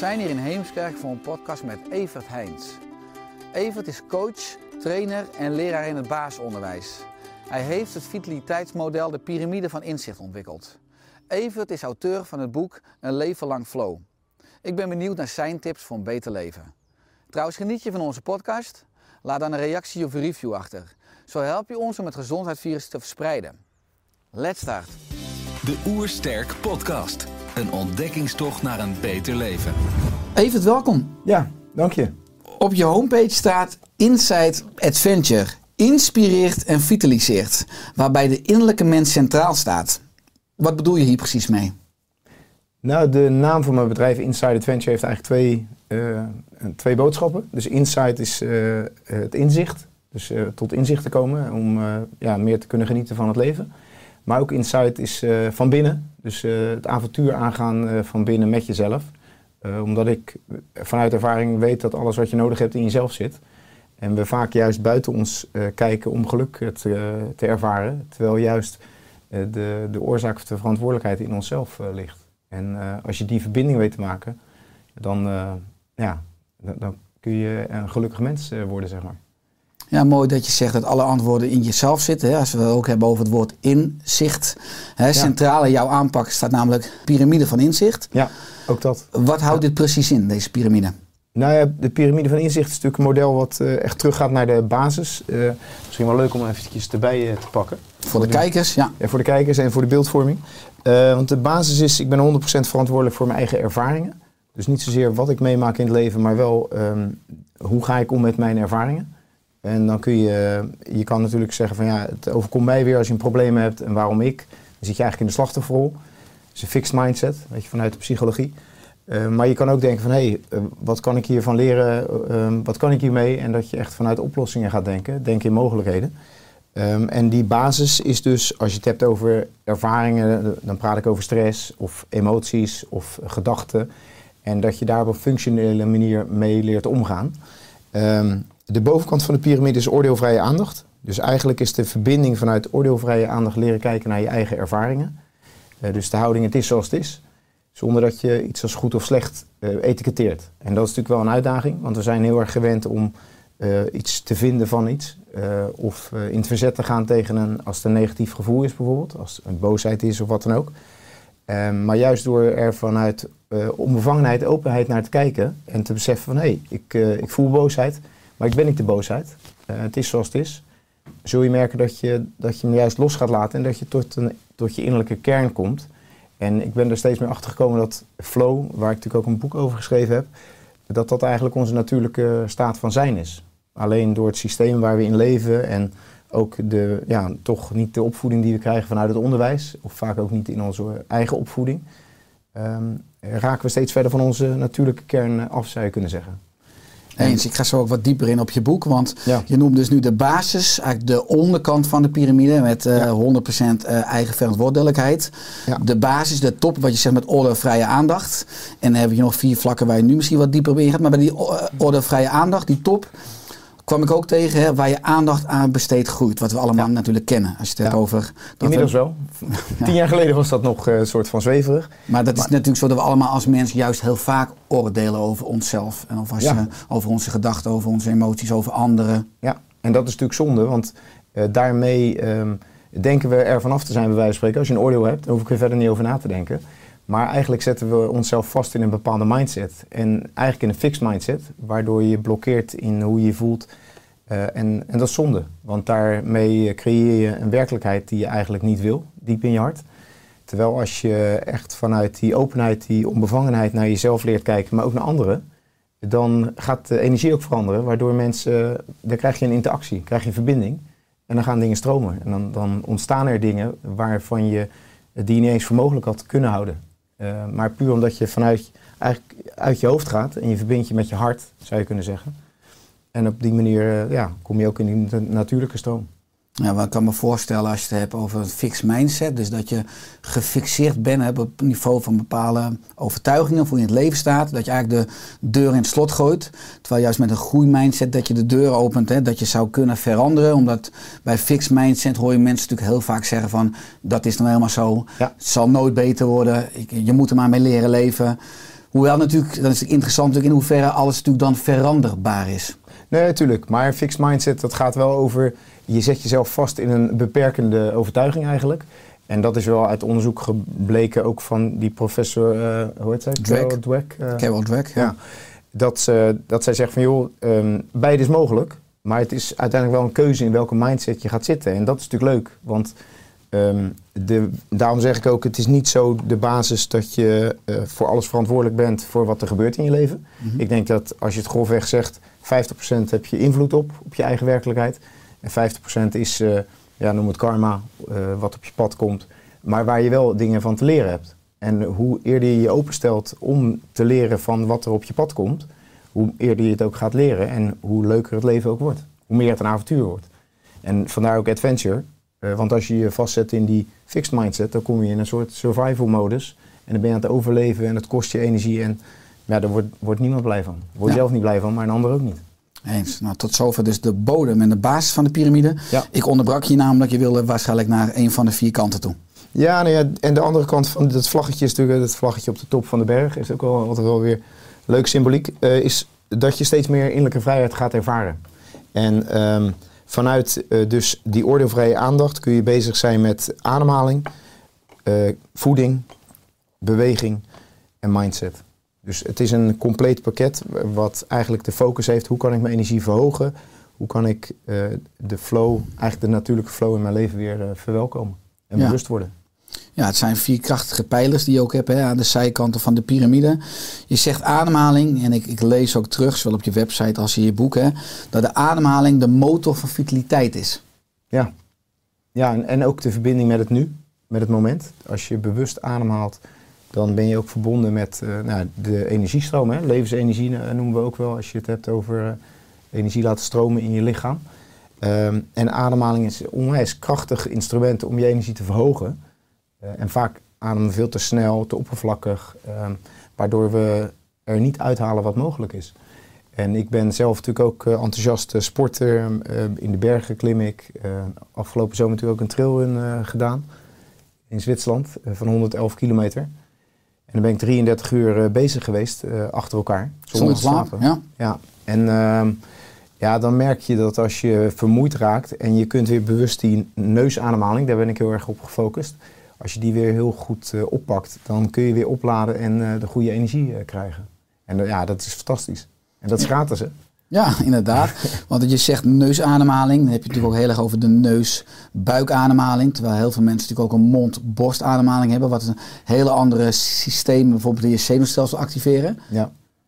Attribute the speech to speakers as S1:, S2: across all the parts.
S1: Zijn hier in Heemskerk voor een podcast met Evert Heijns. Evert is coach, trainer en leraar in het basisonderwijs. Hij heeft het vitaliteitsmodel de piramide van inzicht ontwikkeld. Evert is auteur van het boek Een leven lang flow. Ik ben benieuwd naar zijn tips voor een beter leven. Trouwens, geniet je van onze podcast? Laat dan een reactie of review achter. Zo help je ons om het gezondheidsvirus te verspreiden. Let's start.
S2: De Oersterk Podcast. Een ontdekkingstocht naar een beter leven.
S1: Evert, welkom.
S3: Ja, dank je.
S1: Op je homepage staat Inside Adventure. Inspireert en vitaliseert. Waarbij de innerlijke mens centraal staat. Wat bedoel je hier precies mee?
S3: Nou, de naam van mijn bedrijf Inside Adventure heeft eigenlijk twee, eh, twee boodschappen. Dus Insight is eh, het inzicht. Dus eh, tot inzicht te komen om eh, ja, meer te kunnen genieten van het leven. Maar ook Insight is eh, van binnen. Dus eh, het avontuur aangaan eh, van binnen met jezelf. Eh, omdat ik vanuit ervaring weet dat alles wat je nodig hebt in jezelf zit. En we vaak juist buiten ons kijken om geluk te, te ervaren. Terwijl juist de, de oorzaak of de verantwoordelijkheid in onszelf ligt. En als je die verbinding weet te maken, dan, ja, dan, dan kun je een gelukkig mens worden, zeg maar.
S1: Ja, mooi dat je zegt dat alle antwoorden in jezelf zitten. Hè? Als we het ook hebben over het woord inzicht. Hè? Centraal in jouw aanpak staat namelijk piramide van inzicht.
S3: Ja, ook dat.
S1: Wat houdt dit precies in, deze piramide?
S3: Nou ja, de piramide van inzicht is natuurlijk een model wat eh, echt teruggaat naar de basis. Eh, misschien wel leuk om eventjes erbij eh, te pakken.
S1: Voor de kijkers, ja.
S3: Ja, voor de kijkers en voor de beeldvorming. Want de basis is, ik ben 100% verantwoordelijk voor mijn eigen ervaringen. Dus niet zozeer wat ik meemaak in het leven, maar wel ehm, hoe ga ik om met mijn ervaringen. En dan kun je, je kan natuurlijk zeggen van ja, het overkomt mij weer als je een probleem hebt en waarom ik. Dan zit je eigenlijk in de slachtofferrol. Dat is een fixed mindset, weet je, vanuit de psychologie. Eh, maar je kan ook denken van hé, hey, eh, wat kan ik hiervan leren, Eh, ehm, wat kan ik hiermee? En dat je echt vanuit oplossingen gaat denken, denken in mogelijkheden. Ehm, en die basis is dus, als je het hebt over ervaringen, dan praat ik over stress of emoties of gedachten. En dat je daar op een functionele manier mee leert omgaan. Ehm, de bovenkant van de piramide is oordeelvrije aandacht. Dus eigenlijk is de verbinding vanuit oordeelvrije aandacht leren kijken naar je eigen ervaringen. Eh, dus de houding het is zoals het is. Zonder dat je iets als goed of slecht eh etiketteert. En dat is natuurlijk wel een uitdaging, want we zijn heel erg gewend om eh, iets te vinden van iets. of in het verzet te gaan tegen een, als het een negatief gevoel is bijvoorbeeld. Als het een boosheid is of wat dan ook. Ehm, maar juist door er vanuit onbevangenheid, openheid naar te kijken. En te beseffen van hé, hey, ik voel boosheid, maar ik ben niet de boosheid. Eh, het is zoals het is. Zul je merken dat je, dat je hem juist los gaat laten en dat je tot, een, tot je innerlijke kern komt. En ik ben er steeds meer achter gekomen dat flow, waar ik natuurlijk ook een boek over geschreven heb, dat dat eigenlijk onze natuurlijke staat van zijn is. Alleen door het systeem waar we in leven en ook de, ja, toch niet de opvoeding die we krijgen vanuit het onderwijs, of vaak ook niet in onze eigen opvoeding, ehm, raken we steeds verder van onze natuurlijke kern af, zou je kunnen zeggen.
S1: Eens, ik ga zo ook wat dieper in op je boek, want
S3: Ja.
S1: je noemt dus nu de basis, eigenlijk de onderkant van de piramide met eh,
S3: Ja.
S1: 100% eh, eigen verantwoordelijkheid.
S3: Ja.
S1: De basis, de top, wat je zegt met ordevrije aandacht. En dan heb je nog vier vlakken waar je nu misschien wat dieper op ingaat. Maar bij die uh, ordevrije aandacht, die top, kwam ik ook tegen hè, waar je aandacht aan besteed groeit. Wat we allemaal
S3: Ja.
S1: natuurlijk kennen. Als je het hebt
S3: Ja.
S1: over... dat
S3: Inmiddels
S1: we-
S3: wel. Tien jaar geleden was dat nog eh, een soort van zweverig.
S1: Maar dat is natuurlijk zo dat we allemaal als mens juist heel vaak oordelen over onszelf. En over,
S3: Ja.
S1: over onze gedachten, over onze emoties, over anderen.
S3: Ja, en dat is natuurlijk zonde, want eh, daarmee ehm, denken we er vanaf te zijn, bij wijze van spreken. Als je een oordeel hebt, dan hoef ik er verder niet over na te denken. Maar eigenlijk zetten we onszelf vast in een bepaalde mindset. En eigenlijk in een fixed mindset, waardoor je blokkeert in hoe je je voelt. Eh, en, en dat is zonde, want daarmee creëer je een werkelijkheid die je eigenlijk niet wil, diep in je hart. Terwijl als je echt vanuit die openheid, die onbevangenheid naar jezelf leert kijken, maar ook naar anderen, dan gaat de energie ook veranderen, waardoor mensen, dan krijg je een interactie, krijg je een verbinding en dan gaan dingen stromen. En dan, dan ontstaan er dingen waarvan je die je niet eens voor mogelijk had kunnen houden. Uh, maar puur omdat je vanuit eigenlijk uit je hoofd gaat en je verbindt je met je hart, zou je kunnen zeggen. En op die manier uh, ja, kom je ook in die natuurlijke stroom.
S1: Ja, wat ik kan me voorstellen als je het hebt over een fixed mindset. Dus dat je gefixeerd bent op het niveau van bepaalde overtuigingen, of hoe je in het leven staat. Dat je eigenlijk de deur in het slot gooit. Terwijl juist met een groeimindset dat je de deur opent, hè, dat je zou kunnen veranderen. Omdat bij fixed mindset hoor je mensen natuurlijk heel vaak zeggen van dat is nou helemaal zo.
S3: Ja.
S1: Het zal nooit beter worden. Je moet er maar mee leren leven. Hoewel natuurlijk, dat is interessant natuurlijk in hoeverre alles natuurlijk dan veranderbaar is.
S3: Nee, natuurlijk. Maar een fixed mindset, dat gaat wel over... Je zet jezelf vast in een beperkende overtuiging eigenlijk. En dat is wel uit onderzoek gebleken ook van die professor... Uh, hoe heet zij?
S1: Dweck.
S3: Dweck. Uh,
S1: Carol Dweck, ja.
S3: ja. Dat, ze, dat zij zegt van, joh, um, beide is mogelijk. Maar het is uiteindelijk wel een keuze in welke mindset je gaat zitten. En dat is natuurlijk leuk, want... Um, de, daarom zeg ik ook, het is niet zo de basis dat je uh, voor alles verantwoordelijk bent voor wat er gebeurt in je leven. Mm -hmm. Ik denk dat als je het grofweg zegt, 50% heb je invloed op, op je eigen werkelijkheid. En 50% is, uh, ja, noem het karma, uh, wat op je pad komt. Maar waar je wel dingen van te leren hebt. En hoe eerder je je openstelt om te leren van wat er op je pad komt, hoe eerder je het ook gaat leren en hoe leuker het leven ook wordt. Hoe meer het een avontuur wordt. En vandaar ook adventure. Uh, want als je je vastzet in die fixed mindset, dan kom je in een soort survival modus. En dan ben je aan het overleven en het kost je energie. En ja, daar wordt, wordt niemand blij van. Word
S1: Ja.
S3: zelf niet blij van, maar een ander ook niet.
S1: Eens. Nou, tot zover dus de bodem en de basis van de piramide.
S3: Ja.
S1: Ik onderbrak je namelijk, je wilde waarschijnlijk naar een van de vier kanten toe.
S3: Ja, nou ja, en de andere kant van dat vlaggetje is natuurlijk het vlaggetje op de top van de berg. Is ook wel altijd wel weer leuk symboliek. eh, is dat je steeds meer innerlijke vrijheid gaat ervaren. En ehm, vanuit eh, dus die oordeelvrije aandacht kun je bezig zijn met ademhaling, eh, voeding, beweging en mindset. Dus het is een compleet pakket wat eigenlijk de focus heeft. Hoe kan ik mijn energie verhogen? Hoe kan ik eh, de flow, eigenlijk de natuurlijke flow in mijn leven weer eh, verwelkomen? En
S1: Ja.
S3: bewust worden.
S1: Ja, het zijn vier krachtige pijlers die je ook hebt hè, aan de zijkanten van de piramide. Je zegt ademhaling, en ik, ik lees ook terug, zowel op je website als in je boek, hè, dat de ademhaling de motor van vitaliteit is.
S3: Ja, ja en, en ook de verbinding met het nu, met het moment. Als je bewust ademhaalt, dan ben je ook verbonden met eh, nou, de energiestroom. Hè? Levensenergie eh, noemen we ook wel als je het hebt over eh, energie laten stromen in je lichaam. Ehm, en ademhaling is een onwijs krachtig instrument om je energie te verhogen. En vaak ademen we veel te snel, te oppervlakkig, ehm, waardoor we er niet uithalen wat mogelijk is. En ik ben zelf natuurlijk ook eh, enthousiast sporter. In de bergen klim ik. Afgelopen zomer natuurlijk ook een trailrun gedaan in Zwitserland van 111 kilometer. En dan ben ik 33 uur eh, bezig geweest eh, achter elkaar.
S1: Zonder slaap. Ja.
S3: Ja, en ehm, ja, dan merk je dat als je vermoeid raakt en je kunt weer bewust die neusademhaling, daar ben ik heel erg op gefocust. Als je die weer heel goed eh, oppakt, dan kun je weer opladen en de goede energie krijgen. En ja, dat is fantastisch. En dat is gratis, hè?
S1: Ja, inderdaad. Want je zegt neusademhaling, dan heb je natuurlijk ook heel erg over de neus-buikademhaling. Terwijl heel veel mensen natuurlijk ook een mond-borstademhaling hebben, wat een hele andere systeem bijvoorbeeld in je zenuwstelsel activeren.
S3: Ja.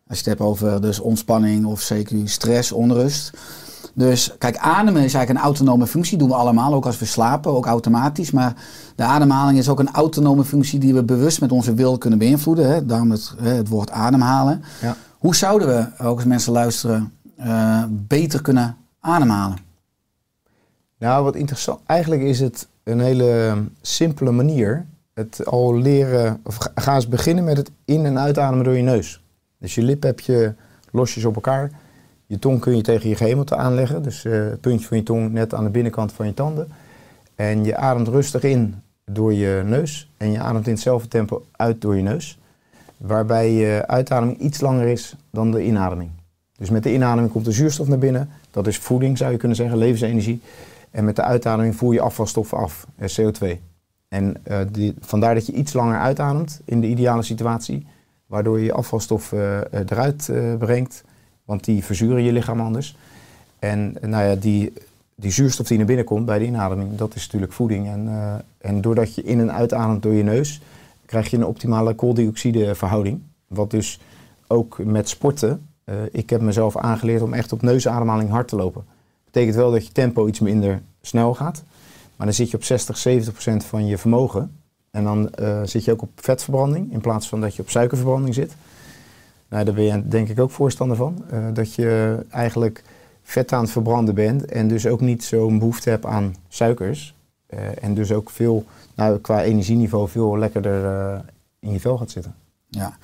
S1: Als je het hebt over dus ontspanning of zeker stress, onrust. Dus kijk, ademen is eigenlijk een autonome functie. doen we allemaal, ook als we slapen, ook automatisch. Maar de ademhaling is ook een autonome functie die we bewust met onze wil kunnen beïnvloeden. Hè? Daarom het, het woord ademhalen.
S3: Ja.
S1: Hoe zouden we, ook als mensen luisteren, eh, beter kunnen ademhalen?
S3: Nou, wat interessant. Eigenlijk is het een hele simpele manier. Het al leren, of ga- eens beginnen met het in- en uitademen door je neus. Dus je lip heb je losjes op elkaar. Je tong kun je tegen je gehemelte aanleggen. Dus eh, het puntje van je tong net aan de binnenkant van je tanden. En je ademt rustig in door je neus. En je ademt in hetzelfde tempo uit door je neus. Waarbij je uitademing iets langer is dan de inademing. Dus met de inademing komt de zuurstof naar binnen. Dat is voeding, zou je kunnen zeggen, levensenergie. En met de uitademing voer je afvalstoffen af, eh, CO2. En eh, die, vandaar dat je iets langer uitademt in de ideale situatie, waardoor je je afvalstoffen eh, eruit brengt, want die verzuren je lichaam anders. En nou ja, die, die zuurstof die naar binnen komt bij de inademing, dat is natuurlijk voeding. En, en doordat je in en uitademt door je neus, krijg je een optimale kooldioxideverhouding. Wat dus ook met sporten, eh, ik heb mezelf aangeleerd om echt op neusademhaling hard te lopen. Betekent wel dat je tempo iets minder snel gaat. Maar dan zit je op 60, 70 procent van je vermogen. En dan eh, zit je ook op vetverbranding in plaats van dat je op suikerverbranding zit. Nou, daar ben je denk ik ook voorstander van. Eh, dat je eigenlijk vet aan het verbranden bent en dus ook niet zo'n behoefte hebt aan suikers. En dus ook veel, nou, qua energieniveau veel lekkerder in je vel gaat zitten.
S1: Ja.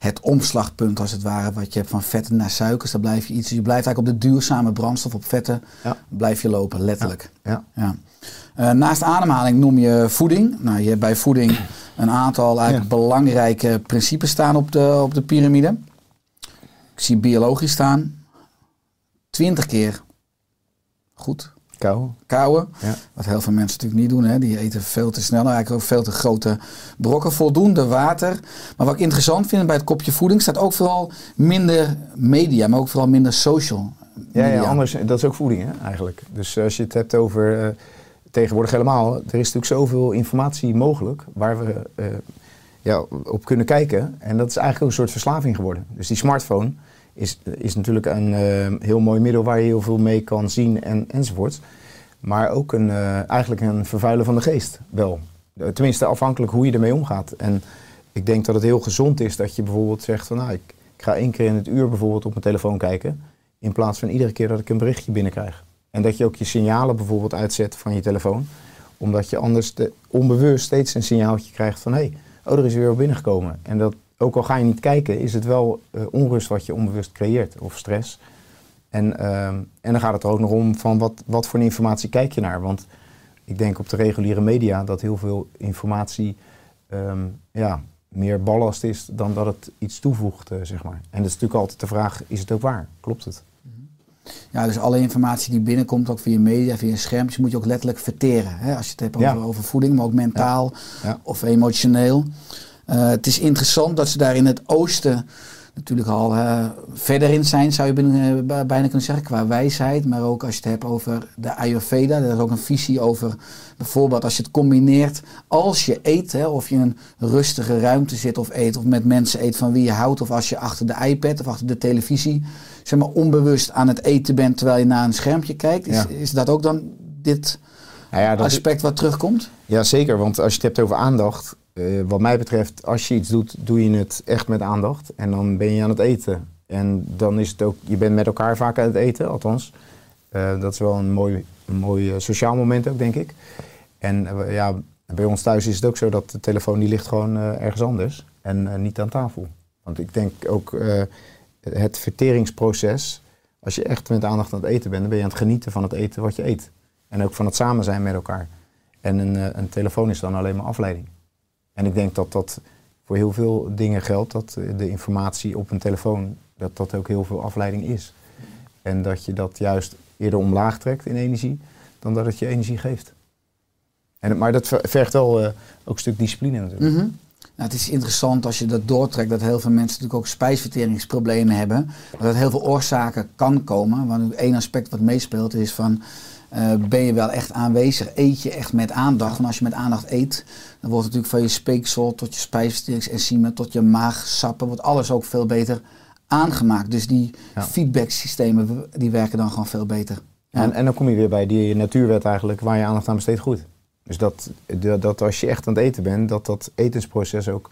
S1: Het omslagpunt als het ware, wat je hebt van vetten naar suikers, dan blijf je iets. Je blijft eigenlijk op de duurzame brandstof, op vetten,
S3: Ja.
S1: blijf je lopen, letterlijk.
S3: Ja.
S1: Ja. Eh, naast ademhaling noem je voeding. Nou, je hebt bij voeding een aantal eigenlijk
S3: Ja.
S1: belangrijke principes staan op de, op de piramide. Ik zie biologisch staan. 20 keer goed Kauwen.
S3: Ja.
S1: Wat heel veel mensen natuurlijk niet doen. Hè. Die eten veel te snel, eigenlijk ook veel te grote brokken. Voldoende water. Maar wat ik interessant vind bij het kopje voeding staat ook vooral minder media, maar ook vooral minder social
S3: Ja,
S1: media.
S3: ja, anders, dat is ook voeding hè, eigenlijk. Dus als je het hebt over, eh, tegenwoordig helemaal, er is natuurlijk zoveel informatie mogelijk waar we eh, ja, op kunnen kijken. En dat is eigenlijk ook een soort verslaving geworden. Dus die smartphone is, is natuurlijk een eh, heel mooi middel waar je heel veel mee kan zien en, enzovoort. Maar ook een, eh, eigenlijk een vervuilen van de geest, wel. Eh, Tenminste, afhankelijk hoe je ermee omgaat. En ik denk dat het heel gezond is dat je bijvoorbeeld zegt van... Nou, ik, ga één keer in het uur bijvoorbeeld op mijn telefoon kijken... in plaats van iedere keer dat ik een berichtje binnenkrijg. En dat je ook je signalen bijvoorbeeld uitzet van je telefoon. Omdat je anders de, onbewust steeds een signaaltje krijgt van... hé, hey, oh, er is weer wat binnengekomen. En dat, ook al ga je niet kijken, is het wel eh, onrust wat je onbewust creëert. Of stress. En, ehm, en dan gaat het er ook nog om van wat, wat voor informatie kijk je naar. Want ik denk op de reguliere media dat heel veel informatie ehm, ja, meer ballast is dan dat het iets toevoegt, eh, zeg maar. En dat is natuurlijk altijd de vraag, is het ook waar? Klopt het?
S1: Ja, dus alle informatie die binnenkomt, ook via media, via schermpjes, moet je ook letterlijk verteren. Hè? Als je het hebt over,
S3: Ja.
S1: over voeding, maar ook mentaal
S3: Ja.
S1: of emotioneel. Eh, het is interessant dat ze daar in het oosten natuurlijk al eh, verder in zijn, zou je binnen, eh, bij- bijna kunnen zeggen, qua wijsheid. Maar ook als je het hebt over de Ayurveda, er is ook een visie over bijvoorbeeld als je het combineert. Als je eet, hè, of je in een rustige ruimte zit of eet, of met mensen eet van wie je houdt, of als je achter de iPad of achter de televisie, zeg maar onbewust aan het eten bent terwijl je naar een schermpje kijkt. Is,
S3: Ja.
S1: is dat ook dan dit
S3: Nou ja, dat
S1: aspect wat terugkomt?
S3: Ja, zeker. Want als je het hebt over aandacht, eh, wat mij betreft, als je iets doet, doe je het echt met aandacht. En dan ben je aan het eten. En dan is het ook, je bent met elkaar vaak aan het eten, althans. Eh, dat is wel een mooi, een mooi eh, sociaal moment ook, denk ik. En ja, bij ons thuis is het ook zo dat de telefoon die ligt gewoon ergens anders. En niet aan tafel. Want ik denk ook het verteringsproces, als je echt met aandacht aan het eten bent, dan ben je aan het genieten van het eten wat je eet. En ook van het samen zijn met elkaar. En een, een telefoon is dan alleen maar afleiding. En ik denk dat dat voor heel veel dingen geldt, dat eh, de informatie op een telefoon, dat dat ook heel veel afleiding is. En dat je dat juist eerder omlaag trekt in energie, dan dat het je energie geeft. En, maar dat ver- vergt wel eh, ook een stuk discipline natuurlijk.
S1: Mhm. Nou, het is interessant als je dat doortrekt dat heel veel mensen natuurlijk ook spijsverteringsproblemen hebben. Dat heel veel oorzaken kan komen. Want één aspect wat meespeelt is van eh, ben je wel echt aanwezig? Eet je echt met aandacht? En als je met aandacht eet, dan wordt natuurlijk van je speeksel tot je spijsverteringsenzymen tot je maagsappen, wordt alles ook veel beter aangemaakt. Dus die
S3: Ja.
S1: feedbacksystemen die werken dan gewoon veel beter. Ja.
S3: En, en dan kom je weer bij die natuurwet eigenlijk, waar je aandacht aan besteedt goed. Dus dat, dat, dat als je echt aan het eten bent, dat dat etensproces ook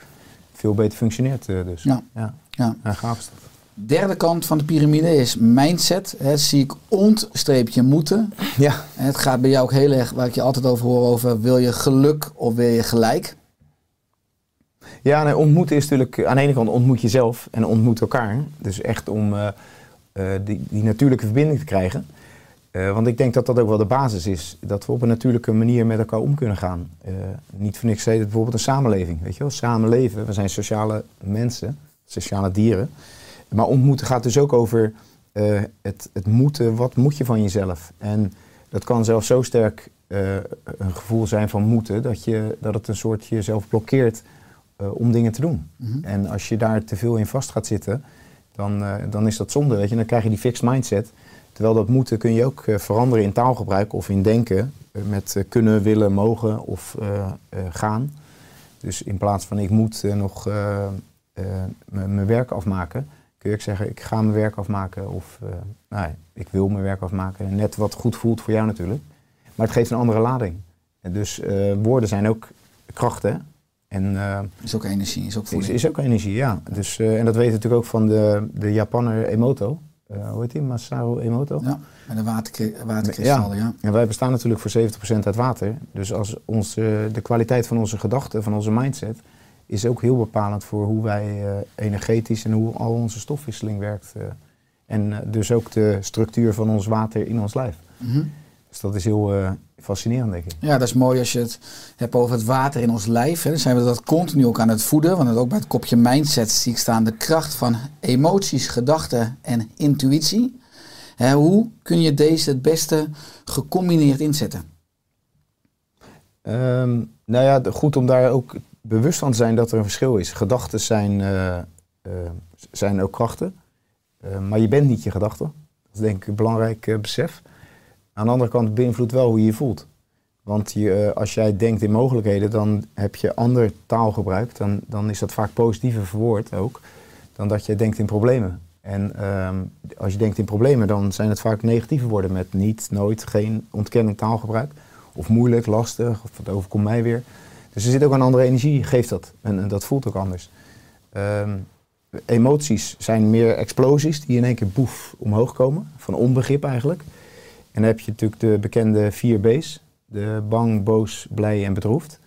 S3: veel beter functioneert. eh, dus.
S1: Ja.
S3: Ja.
S1: Ja.
S3: Ja, gaaf.
S1: Derde kant van de piramide is mindset. Hè, zie ik ontstreepje moeten.
S3: Ja.
S1: En Het gaat bij jou ook heel erg, waar ik je altijd over hoor, over wil je geluk of wil je gelijk?
S3: Ja, nee, ontmoeten is natuurlijk, aan de ene kant ontmoet je zelf en ontmoet elkaar. Dus echt om eh, eh, die, die natuurlijke verbinding te krijgen. Eh, want ik denk dat dat ook wel de basis is. Dat we op een natuurlijke manier met elkaar om kunnen gaan. Niet voor niks heet het bijvoorbeeld een samenleving. Weet je wel? Samenleven, we zijn sociale mensen, sociale dieren. Maar ontmoeten gaat dus ook over eh, het, het moeten. Wat moet je van jezelf? En dat kan zelfs zo sterk eh, een gevoel zijn van moeten, dat, je, dat het een soort jezelf blokkeert eh, om dingen te doen.
S1: Mhm.
S3: En als je daar te veel in vast gaat zitten, dan, dan is dat zonde. Weet je? Dan krijg je die fixed mindset. Terwijl dat moeten kun je ook veranderen in taalgebruik of in denken. met kunnen, willen, mogen of gaan. Dus in plaats van ik moet nog mijn werk afmaken, kun je ook zeggen ik ga mijn werk afmaken. Of eh, nou, ja, ik wil mijn werk afmaken. Net wat goed voelt voor jou natuurlijk. Maar het geeft een andere lading. En dus eh, woorden zijn ook krachten. En eh,
S1: Is ook energie, is ook
S3: is,
S1: voeding.
S3: is ook energie, ja. Dus, en dat weten we natuurlijk ook van de, de Japanner Emoto. Hoe heet die? Masaru Emoto.
S1: Ja, met de waterkri- waterkristallen, ja.
S3: En wij bestaan natuurlijk voor 70% uit water. Dus als onze, de kwaliteit van onze gedachten, van onze mindset, is ook heel bepalend voor hoe wij eh, energetisch en hoe al onze stofwisseling werkt. eh. en eh, dus ook de structuur van ons water in ons lijf.
S1: Mhm.
S3: Dus dat is heel fascinerend, denk ik.
S1: Ja, dat is mooi als je het hebt over het water in ons lijf. Hè. Dan zijn we dat continu ook aan het voeden. Want ook bij het kopje mindset zie ik staan de kracht van emoties, gedachten en intuïtie. Hè, hoe kun je deze het beste gecombineerd inzetten?
S3: Ehm, nou ja, goed om daar ook bewust van zijn dat er een verschil is. Gedachten zijn, eh, eh, zijn ook krachten, Eh, maar je bent niet je gedachten. Dat is denk ik een belangrijk besef. Aan de andere kant beïnvloedt wel hoe je je voelt. Want je, als jij denkt in mogelijkheden, dan heb je ander taalgebruik. Dan, dan is dat vaak positiever verwoord ook, dan dat je denkt in problemen. En ehm, als je denkt in problemen, dan zijn het vaak negatieve woorden met niet, nooit, geen ontkennend taalgebruik. Of moeilijk, lastig, of het overkomt mij weer. Dus er zit ook een andere energie, geeft dat. En, dat voelt ook anders. Ehm, emoties zijn meer explosies die in één keer boef omhoog komen. Van onbegrip eigenlijk. En dan heb je natuurlijk de bekende vier B's. De bang, boos, blij en bedroefd.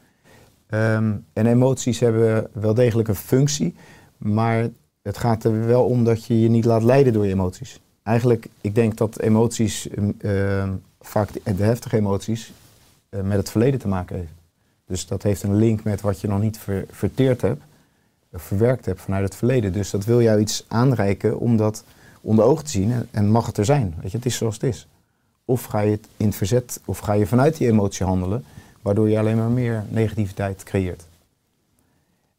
S3: Ehm, en emoties hebben wel degelijk een functie. Maar het gaat er wel om dat je je niet laat leiden door je emoties. Eigenlijk, ik denk dat emoties, ehm, vaak de, de heftige emoties, eh, met het verleden te maken heeft. Dus dat heeft een link met wat je nog niet ver- verteerd hebt, verwerkt hebt vanuit het verleden. Dus dat wil jou iets aanreiken om dat onder ogen te zien en, mag het er zijn. Weet je, het is zoals het is. Of ga je het in het verzet, of ga je vanuit die emotie handelen, waardoor je alleen maar meer negativiteit creëert.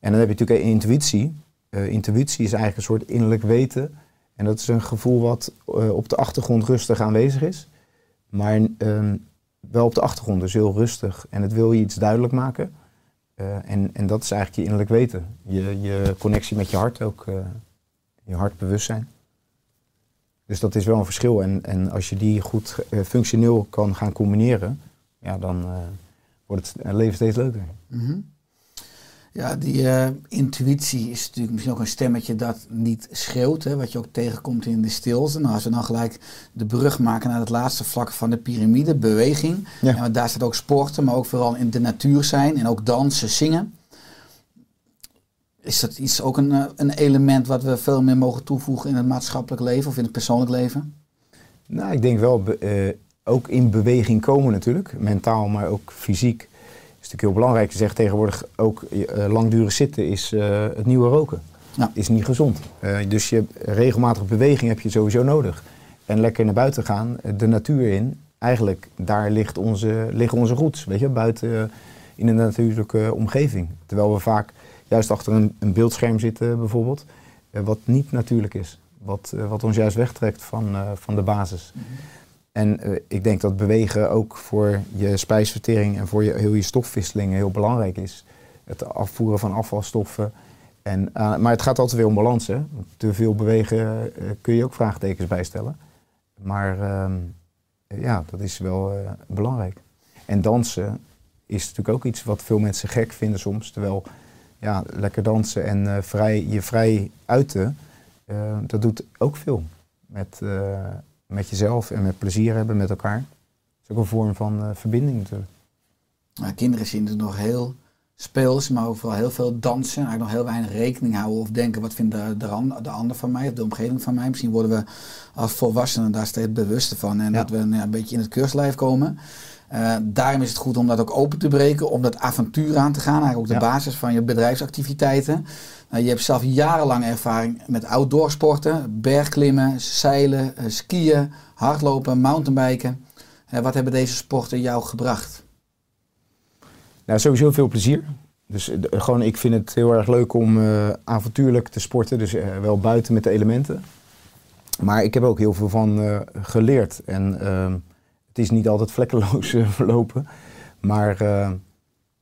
S3: En dan heb je natuurlijk intuïtie. Eh, intuïtie is eigenlijk een soort innerlijk weten. En dat is een gevoel wat eh, op de achtergrond rustig aanwezig is. Maar ehm, wel op de achtergrond, dus heel rustig. En het wil je iets duidelijk maken. Eh, en, en dat is eigenlijk je innerlijk weten. Je, je connectie met je hart ook. eh, je hartbewustzijn. Dus dat is wel een verschil. En, en als je die goed eh, functioneel kan gaan combineren, ja, dan wordt het leven steeds leuker.
S1: Mhm. Ja, die eh, intuïtie is natuurlijk misschien ook een stemmetje dat niet schreeuwt, hè, wat je ook tegenkomt in de stilte. Nou, als we dan gelijk de brug maken naar het laatste vlak van de piramide, beweging.
S3: Ja.
S1: En daar staat ook sporten, maar ook vooral in de natuur zijn en ook dansen, zingen. Is dat iets, ook een, eh, een element wat we veel meer mogen toevoegen in het maatschappelijk leven of in het persoonlijk leven?
S3: Nou, ik denk wel, eh, ook in beweging komen natuurlijk, mentaal, maar ook fysiek. Is natuurlijk heel belangrijk. Je zegt tegenwoordig ook eh, langdurig zitten is eh, het nieuwe roken.
S1: Ja.
S3: Is niet gezond. Eh, dus je regelmatige beweging heb je sowieso nodig. En lekker naar buiten gaan, de natuur in. Eigenlijk, daar ligt onze, liggen onze roots, weet je, buiten in een natuurlijke omgeving. Terwijl we vaak juist achter een, een beeldscherm zitten bijvoorbeeld, wat niet natuurlijk is. Wat, wat ons juist wegtrekt van, van de basis. En eh, ik denk dat bewegen ook voor je spijsvertering en voor je, heel je stofwisseling heel belangrijk is. Het afvoeren van afvalstoffen. En, eh, maar het gaat altijd weer om balans. Hè? Te veel bewegen eh, kun je ook vraagtekens bijstellen. Maar ehm, ja, dat is wel belangrijk. En dansen is natuurlijk ook iets wat veel mensen gek vinden soms. Terwijl ja, lekker dansen en vrij, je vrij uiten, dat doet ook veel. Met, met jezelf en met plezier hebben met elkaar. Dat is ook een vorm van eh, verbinding natuurlijk.
S1: Nou, kinderen zien het nog heel speels, maar ook vooral heel veel dansen. Eigenlijk nog heel weinig rekening houden of denken wat vindt de, de, de ander van mij of de omgeving van mij. Misschien worden we als volwassenen daar steeds bewuster van en
S3: Ja.
S1: dat we nou ja, een beetje in het keurslijf komen. Eh, daarom is het goed om dat ook open te breken, om dat avontuur aan te gaan. Eigenlijk ook de
S3: Ja.
S1: basis van je bedrijfsactiviteiten. Nou, je hebt zelf jarenlang ervaring met outdoor sporten, bergklimmen, zeilen, eh, skiën, hardlopen, mountainbiken. Hè, wat hebben deze sporten jou gebracht?
S3: Nou, sowieso veel plezier. Dus eh, gewoon, ik vind het heel erg leuk om eh, avontuurlijk te sporten. Dus eh, wel buiten met de elementen. Maar ik heb ook heel veel van eh, geleerd. En ehm, het is niet altijd vlekkeloos eh, verlopen. Maar eh,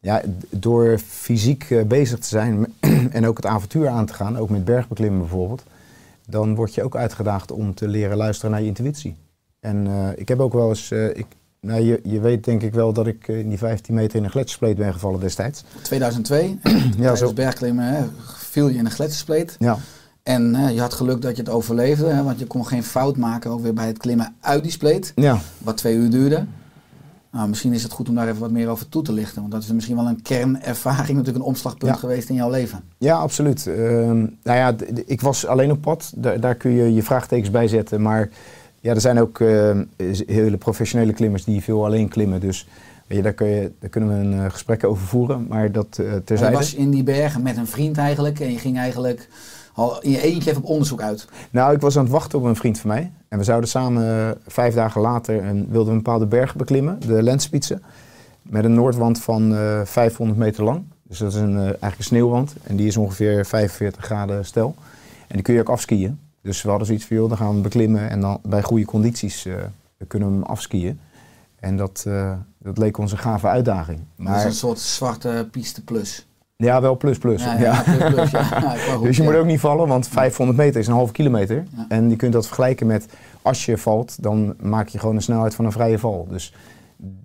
S3: ja, door fysiek eh, bezig te zijn en ook het avontuur aan te gaan, ook met bergbeklimmen bijvoorbeeld, dan word je ook uitgedaagd om te leren luisteren naar je intuïtie. En eh, ik heb ook wel eens, eh, ik, nou, je, je weet denk ik wel dat ik eh, in die 15 meter in een gletsjerspleet ben gevallen destijds.
S1: 2002,
S3: Ja, zo.
S1: bergklimmen, hè, viel je in een gletsjerspleet.
S3: Ja,
S1: En hè, je had geluk dat je het overleefde, hè, want je kon geen fout maken ook weer bij het klimmen uit die spleet,
S3: ja.
S1: wat twee uur duurde. Nou, misschien is het goed om daar even wat meer over toe te lichten, want dat is misschien wel een kernervaring, natuurlijk een omslagpunt
S3: Ja.
S1: geweest in jouw leven.
S3: Ja, absoluut. Ehm, nou ja, ik was alleen op pad. Daar, daar kun je je vraagtekens bij zetten. Maar ja, er zijn ook ehm, hele professionele klimmers die veel alleen klimmen. Dus weet je, daar, kun je, daar kunnen we een eh, gesprek over voeren. Maar dat eh
S1: Maar je
S3: terzijde.
S1: was in die bergen met een vriend eigenlijk en je ging eigenlijk al in je eentje even op onderzoek uit.
S3: Nou, ik was aan het wachten op een vriend van mij. En we zouden samen eh, vijf dagen later een, wilden we een bepaalde berg beklimmen, de Lensspitze. Met een noordwand van eh 500 meter lang. Dus dat is een, eh, eigenlijk een sneeuwwand. En die is ongeveer 45 graden stijl. En die kun je ook afskiën. Dus we hadden zoiets van, joh, dan gaan we beklimmen. En dan bij goede condities eh, kunnen we hem afskiën. En dat, eh, dat leek ons een gave uitdaging.
S1: Dat is
S3: Maar
S1: een soort zwarte piste plus.
S3: Ja, wel plus plus.
S1: Ja, ja, plus, plus, goed,
S3: Dus je moet ook niet vallen, want 500 meter is een halve kilometer. En je kunt dat vergelijken met als je valt, dan maak je gewoon een snelheid van een vrije val. Dus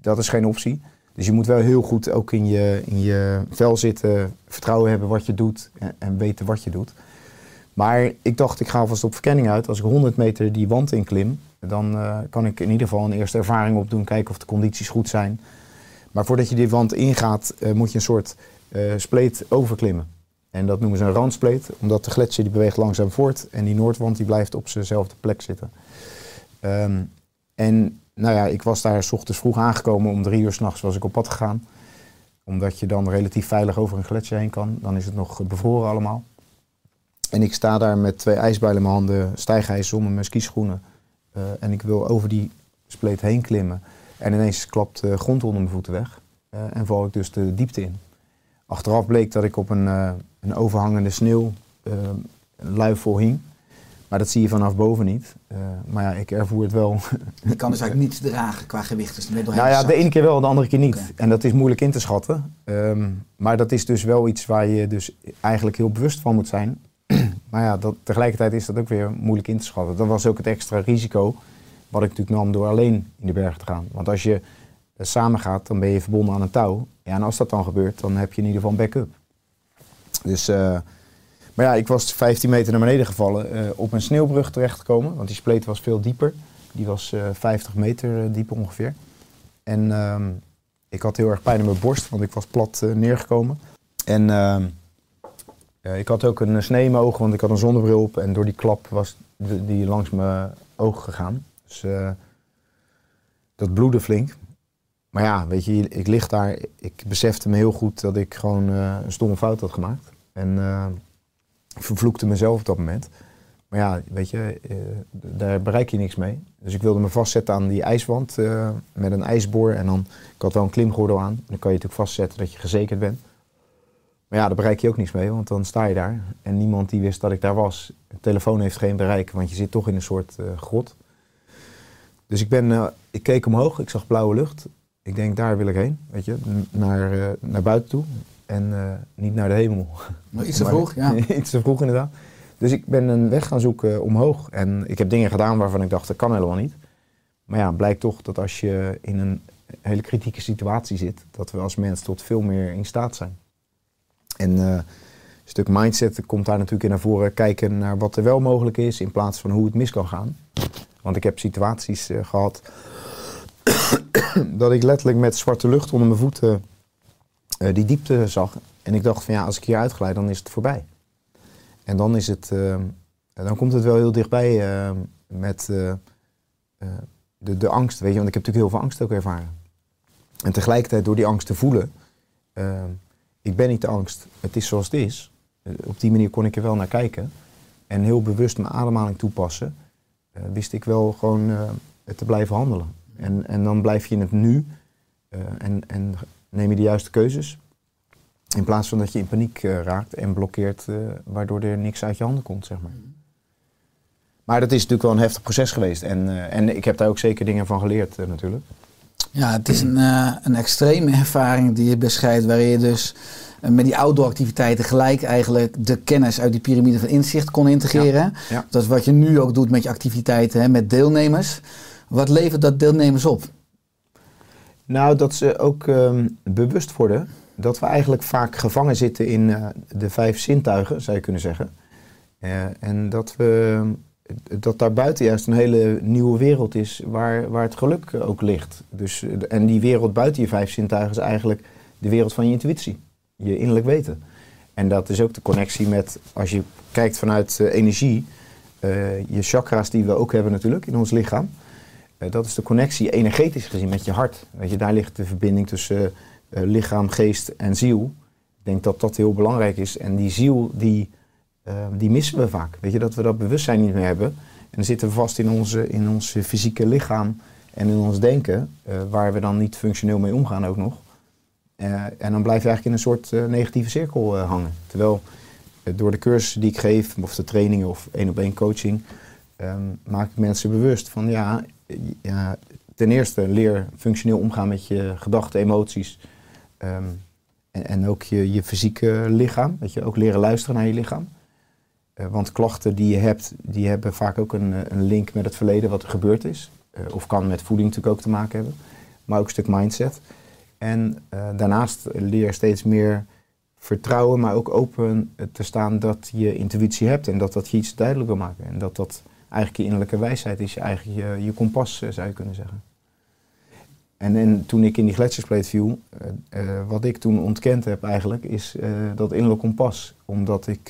S3: dat is geen optie. Dus je moet wel heel goed ook in je, in je vel zitten, vertrouwen hebben wat je doet en, en weten wat je doet. Maar ik dacht, ik ga alvast op verkenning uit. Als ik 100 meter die wand inklim, dan eh, kan ik in ieder geval een eerste ervaring opdoen, kijken of de condities goed zijn. Maar voordat je die wand ingaat, eh, moet je een soort eh, spleet overklimmen. En dat noemen ze een randspleet, omdat de gletsjer die beweegt langzaam voort en die noordwand die blijft op zijnzelfde plek zitten. Ehm, en nou ja, ik was daar s ochtends vroeg aangekomen, om drie uur s'nachts was ik op pad gegaan. Omdat je dan relatief veilig over een gletsjer heen kan. Dan is het nog bevroren allemaal. En ik sta daar met twee ijsbijlen in mijn handen, stijgijs zonder mijn skischoenen. Eh, en ik wil over die spleet heen klimmen. En ineens klapt de grond onder mijn voeten weg. Eh, en val ik dus de diepte in. Achteraf bleek dat ik op een, eh, een overhangende sneeuw eh, luifel hing. Maar dat zie je vanaf boven niet. Maar ja, ik ervoer het wel.
S1: Je kan dus eigenlijk niets dragen qua gewicht. Dus
S3: nou ja, de ene keer wel, de andere keer niet. En dat is moeilijk in te schatten. Ehm, maar dat is dus wel iets waar je dus eigenlijk heel bewust van moet zijn. maar ja, dat, tegelijkertijd is dat ook weer moeilijk in te schatten. Dat was ook het extra risico wat ik natuurlijk nam door alleen in de berg te gaan. Want als je eh, samen gaat, dan ben je verbonden aan een touw. En als dat dan gebeurt, dan heb je in ieder geval een backup. Dus, eh, maar ja, ik was 15 meter naar beneden gevallen, eh, op een sneeuwbrug terechtgekomen. Want die spleet was veel dieper. Die was eh 50 meter diep ongeveer. En ehm, ik had heel erg pijn in mijn borst, want ik was plat neergekomen. En ehm, eh, ik had ook een snee in mijn ogen, want ik had een zonnebril op. En door die klap was die langs mijn oog gegaan. Dus eh, dat bloedde flink. Maar ja, weet je, ik lig daar. Ik besefte me heel goed dat ik gewoon eh, een stomme fout had gemaakt. En eh, ik vervloekte mezelf op dat moment. Maar ja, weet je, eh, daar bereik je niks mee. Dus ik wilde me vastzetten aan die ijswand eh, met een ijsboor. En dan, ik had wel een klimgordel aan. Dan kan je natuurlijk vastzetten dat je gezekerd bent. Maar ja, daar bereik je ook niks mee, want dan sta je daar. En niemand die wist dat ik daar was. De telefoon heeft geen bereik, want je zit toch in een soort eh, grot. Dus ik, ben, eh, ik keek omhoog, ik zag blauwe lucht. Ik denk, daar wil ik heen, weet je, naar, eh, naar buiten toe. En eh, niet naar de hemel.
S1: Maar iets te vroeg, ja.
S3: iets te vroeg inderdaad. Dus ik ben een weg gaan zoeken omhoog. En ik heb dingen gedaan waarvan ik dacht, dat kan helemaal niet. Maar ja, blijkt toch dat als je in een hele kritieke situatie zit, dat we als mens tot veel meer in staat zijn. En een stuk mindset komt daar natuurlijk in naar voren. Kijken naar wat er wel mogelijk is, in plaats van hoe het mis kan gaan. Want ik heb situaties eh, gehad dat ik letterlijk met zwarte lucht onder mijn voeten eh, die diepte zag. En ik dacht van ja, als ik hier uitglijd, dan is het voorbij. En dan is het, eh, dan komt het wel heel dichtbij met de, de angst, weet je. Want ik heb natuurlijk heel veel angst ook ervaren. En tegelijkertijd door die angst te voelen, ik ben niet de angst, het is zoals het is. Op die manier kon ik er wel naar kijken. En heel bewust mijn ademhaling toepassen, wist ik wel gewoon eh, te blijven handelen. En, en dan blijf je in het nu eh, en, en neem je de juiste keuzes. In plaats van dat je in paniek eh, raakt en blokkeert, eh, waardoor er niks uit je handen komt, zeg maar. Maar dat is natuurlijk wel een heftig proces geweest. En, eh, en ik heb daar ook zeker dingen van geleerd, eh, natuurlijk.
S1: Ja, het is een, eh, een extreme ervaring die je beschrijft, waarin je dus eh, met die outdoor activiteiten gelijk eigenlijk de kennis uit die piramide van inzicht kon integreren.
S3: ja.
S1: Dat is wat je nu ook doet met je activiteiten hè, met deelnemers. Wat levert dat deelnemers op?
S3: Nou, dat ze ook ehm, bewust worden dat we eigenlijk vaak gevangen zitten in eh, de vijf zintuigen, zou je kunnen zeggen. Eh, en dat, we, dat daar buiten juist een hele nieuwe wereld is waar, waar het geluk ook ligt. Dus, eh, en die wereld buiten je vijf zintuigen is eigenlijk de wereld van je intuïtie, je innerlijk weten. En dat is ook de connectie met, als je kijkt vanuit eh, energie, eh, je chakra's die we ook hebben natuurlijk in ons lichaam. Eh, dat is de connectie energetisch gezien met je hart. Weet je, daar ligt de verbinding tussen lichaam, geest en ziel. Ik denk dat dat heel belangrijk is. En die ziel, die, die missen we vaak. Weet je, dat we dat bewustzijn niet meer hebben. En dan zitten we vast in onze, in ons fysieke lichaam en in ons denken, waar we dan niet functioneel mee omgaan ook nog. Eh, en dan blijf je eigenlijk in een soort eh, negatieve cirkel eh, hangen. Terwijl door de cursussen die ik geef, of de trainingen of één op één coaching, ehm, maak ik mensen bewust van ja, ja, ten eerste leer functioneel omgaan met je gedachten, emoties. ehm, en, en ook je, je fysieke lichaam. Dat je ook leren luisteren naar je lichaam. Want klachten die je hebt, die hebben vaak ook een, een link met het verleden wat er gebeurd is. Of kan met voeding natuurlijk ook te maken hebben. Maar ook een stuk mindset. En eh, daarnaast leer steeds meer vertrouwen, maar ook open eh, te staan dat je intuïtie hebt. En dat dat je iets duidelijk wil maken. En dat dat eigenlijk je innerlijke wijsheid is, je eigen je, kompas eh, zou je kunnen zeggen. En, en toen ik in die gletsjerspleet viel, wat ik toen ontkend heb eigenlijk, is dat innerlijk kompas. Omdat ik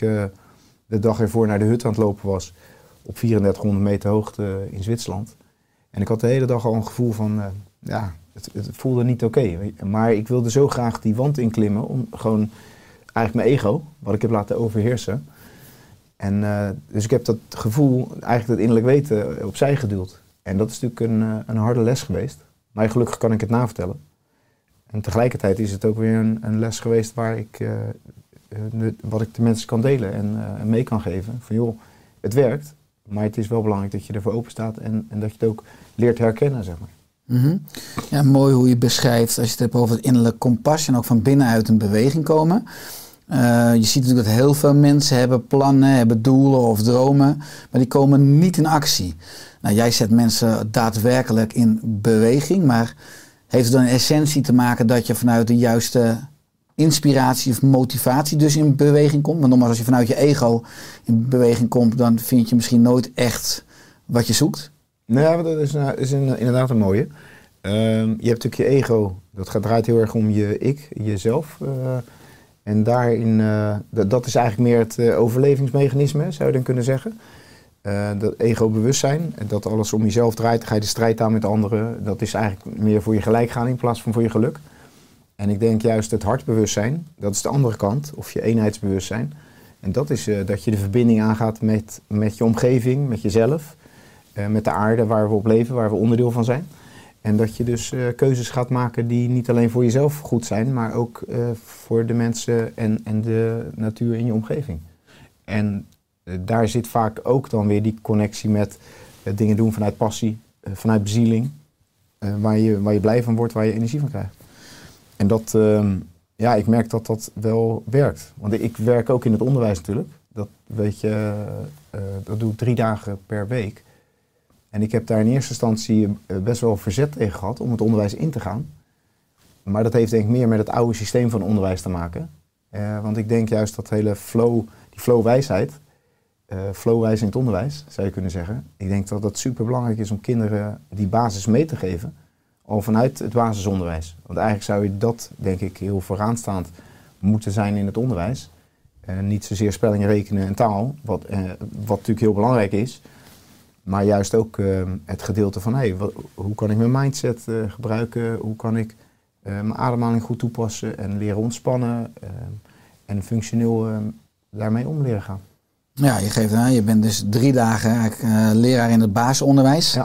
S3: de dag ervoor naar de hut aan het lopen was op 3400 meter hoogte in Zwitserland. En ik had de hele dag al een gevoel van, ja, het, het voelde niet oké. maar ik wilde zo graag die wand inklimmen om gewoon eigenlijk mijn ego, wat ik heb laten overheersen. En eh, dus ik heb dat gevoel, eigenlijk het innerlijk weten, eh, opzij geduwd. En dat is natuurlijk een, eh, een harde les geweest. Maar gelukkig kan ik het navertellen. En tegelijkertijd is het ook weer een, een les geweest waar ik, wat ik de mensen kan delen en en mee kan geven. Van joh, het werkt, maar het is wel belangrijk dat je ervoor open staat en, en dat je het ook leert herkennen, zeg maar.
S1: Mhm. Ja, mooi hoe je beschrijft als je het hebt over het innerlijk kompas en ook van binnenuit een beweging komen. Eh, je ziet natuurlijk dat heel veel mensen hebben plannen, hebben doelen of dromen, maar die komen niet in actie. Nou, jij zet mensen daadwerkelijk in beweging, maar heeft het dan in essentie te maken dat je vanuit de juiste inspiratie of motivatie dus in beweging komt? Want nogmaals, als je vanuit je ego in beweging komt, dan vind je misschien nooit echt wat je zoekt.
S3: Nou, dat is, inderdaad een mooie. Ehm, je hebt natuurlijk je ego, dat gaat, draait heel erg om je ik, jezelf. eh, en daarin, eh, dat, is eigenlijk meer het eh, overlevingsmechanisme, zou je dan kunnen zeggen. Dat ego-bewustzijn, dat alles om jezelf draait, ga je de strijd aan met anderen. Dat is eigenlijk meer voor je gelijk gaan in plaats van voor je geluk. En ik denk juist het hartbewustzijn, dat is de andere kant, of je eenheidsbewustzijn. En dat is dat je de verbinding aangaat met, met je omgeving, met jezelf. Eh, met de aarde waar we op leven, waar we onderdeel van zijn. En dat je dus eh, keuzes gaat maken die niet alleen voor jezelf goed zijn, maar ook eh, voor de mensen en, en de natuur in je omgeving. En daar zit vaak ook dan weer die connectie met dingen doen vanuit passie, vanuit bezieling, waar, je, waar je blij van wordt, waar je energie van krijgt. En dat, ehm, ja, ik merk dat dat wel werkt. Want ik werk ook in het onderwijs natuurlijk. Dat weet je, dat doe ik drie dagen per week. En ik heb daar in eerste instantie eh, best wel verzet tegen gehad om het onderwijs in te gaan. Maar dat heeft denk ik meer met het oude systeem van onderwijs te maken. Eh, want ik denk juist dat hele flow, die flowwijsheid, eh flowwijs in het onderwijs, zou je kunnen zeggen. Ik denk dat dat super belangrijk is om kinderen die basis mee te geven, al vanuit het basisonderwijs. Want eigenlijk zou je dat, denk ik, heel vooraanstaand moeten zijn in het onderwijs. Niet zozeer spelling, rekenen en taal, wat, wat natuurlijk heel belangrijk is. Maar juist ook eh, het gedeelte van hey, wat- hoe kan ik mijn mindset eh, gebruiken? Hoe kan ik eh, mijn ademhaling goed toepassen en leren ontspannen eh, en functioneel eh, daarmee om leren gaan.
S1: Ja, je geeft aan, je bent dus drie dagen eh, leraar in het basisonderwijs.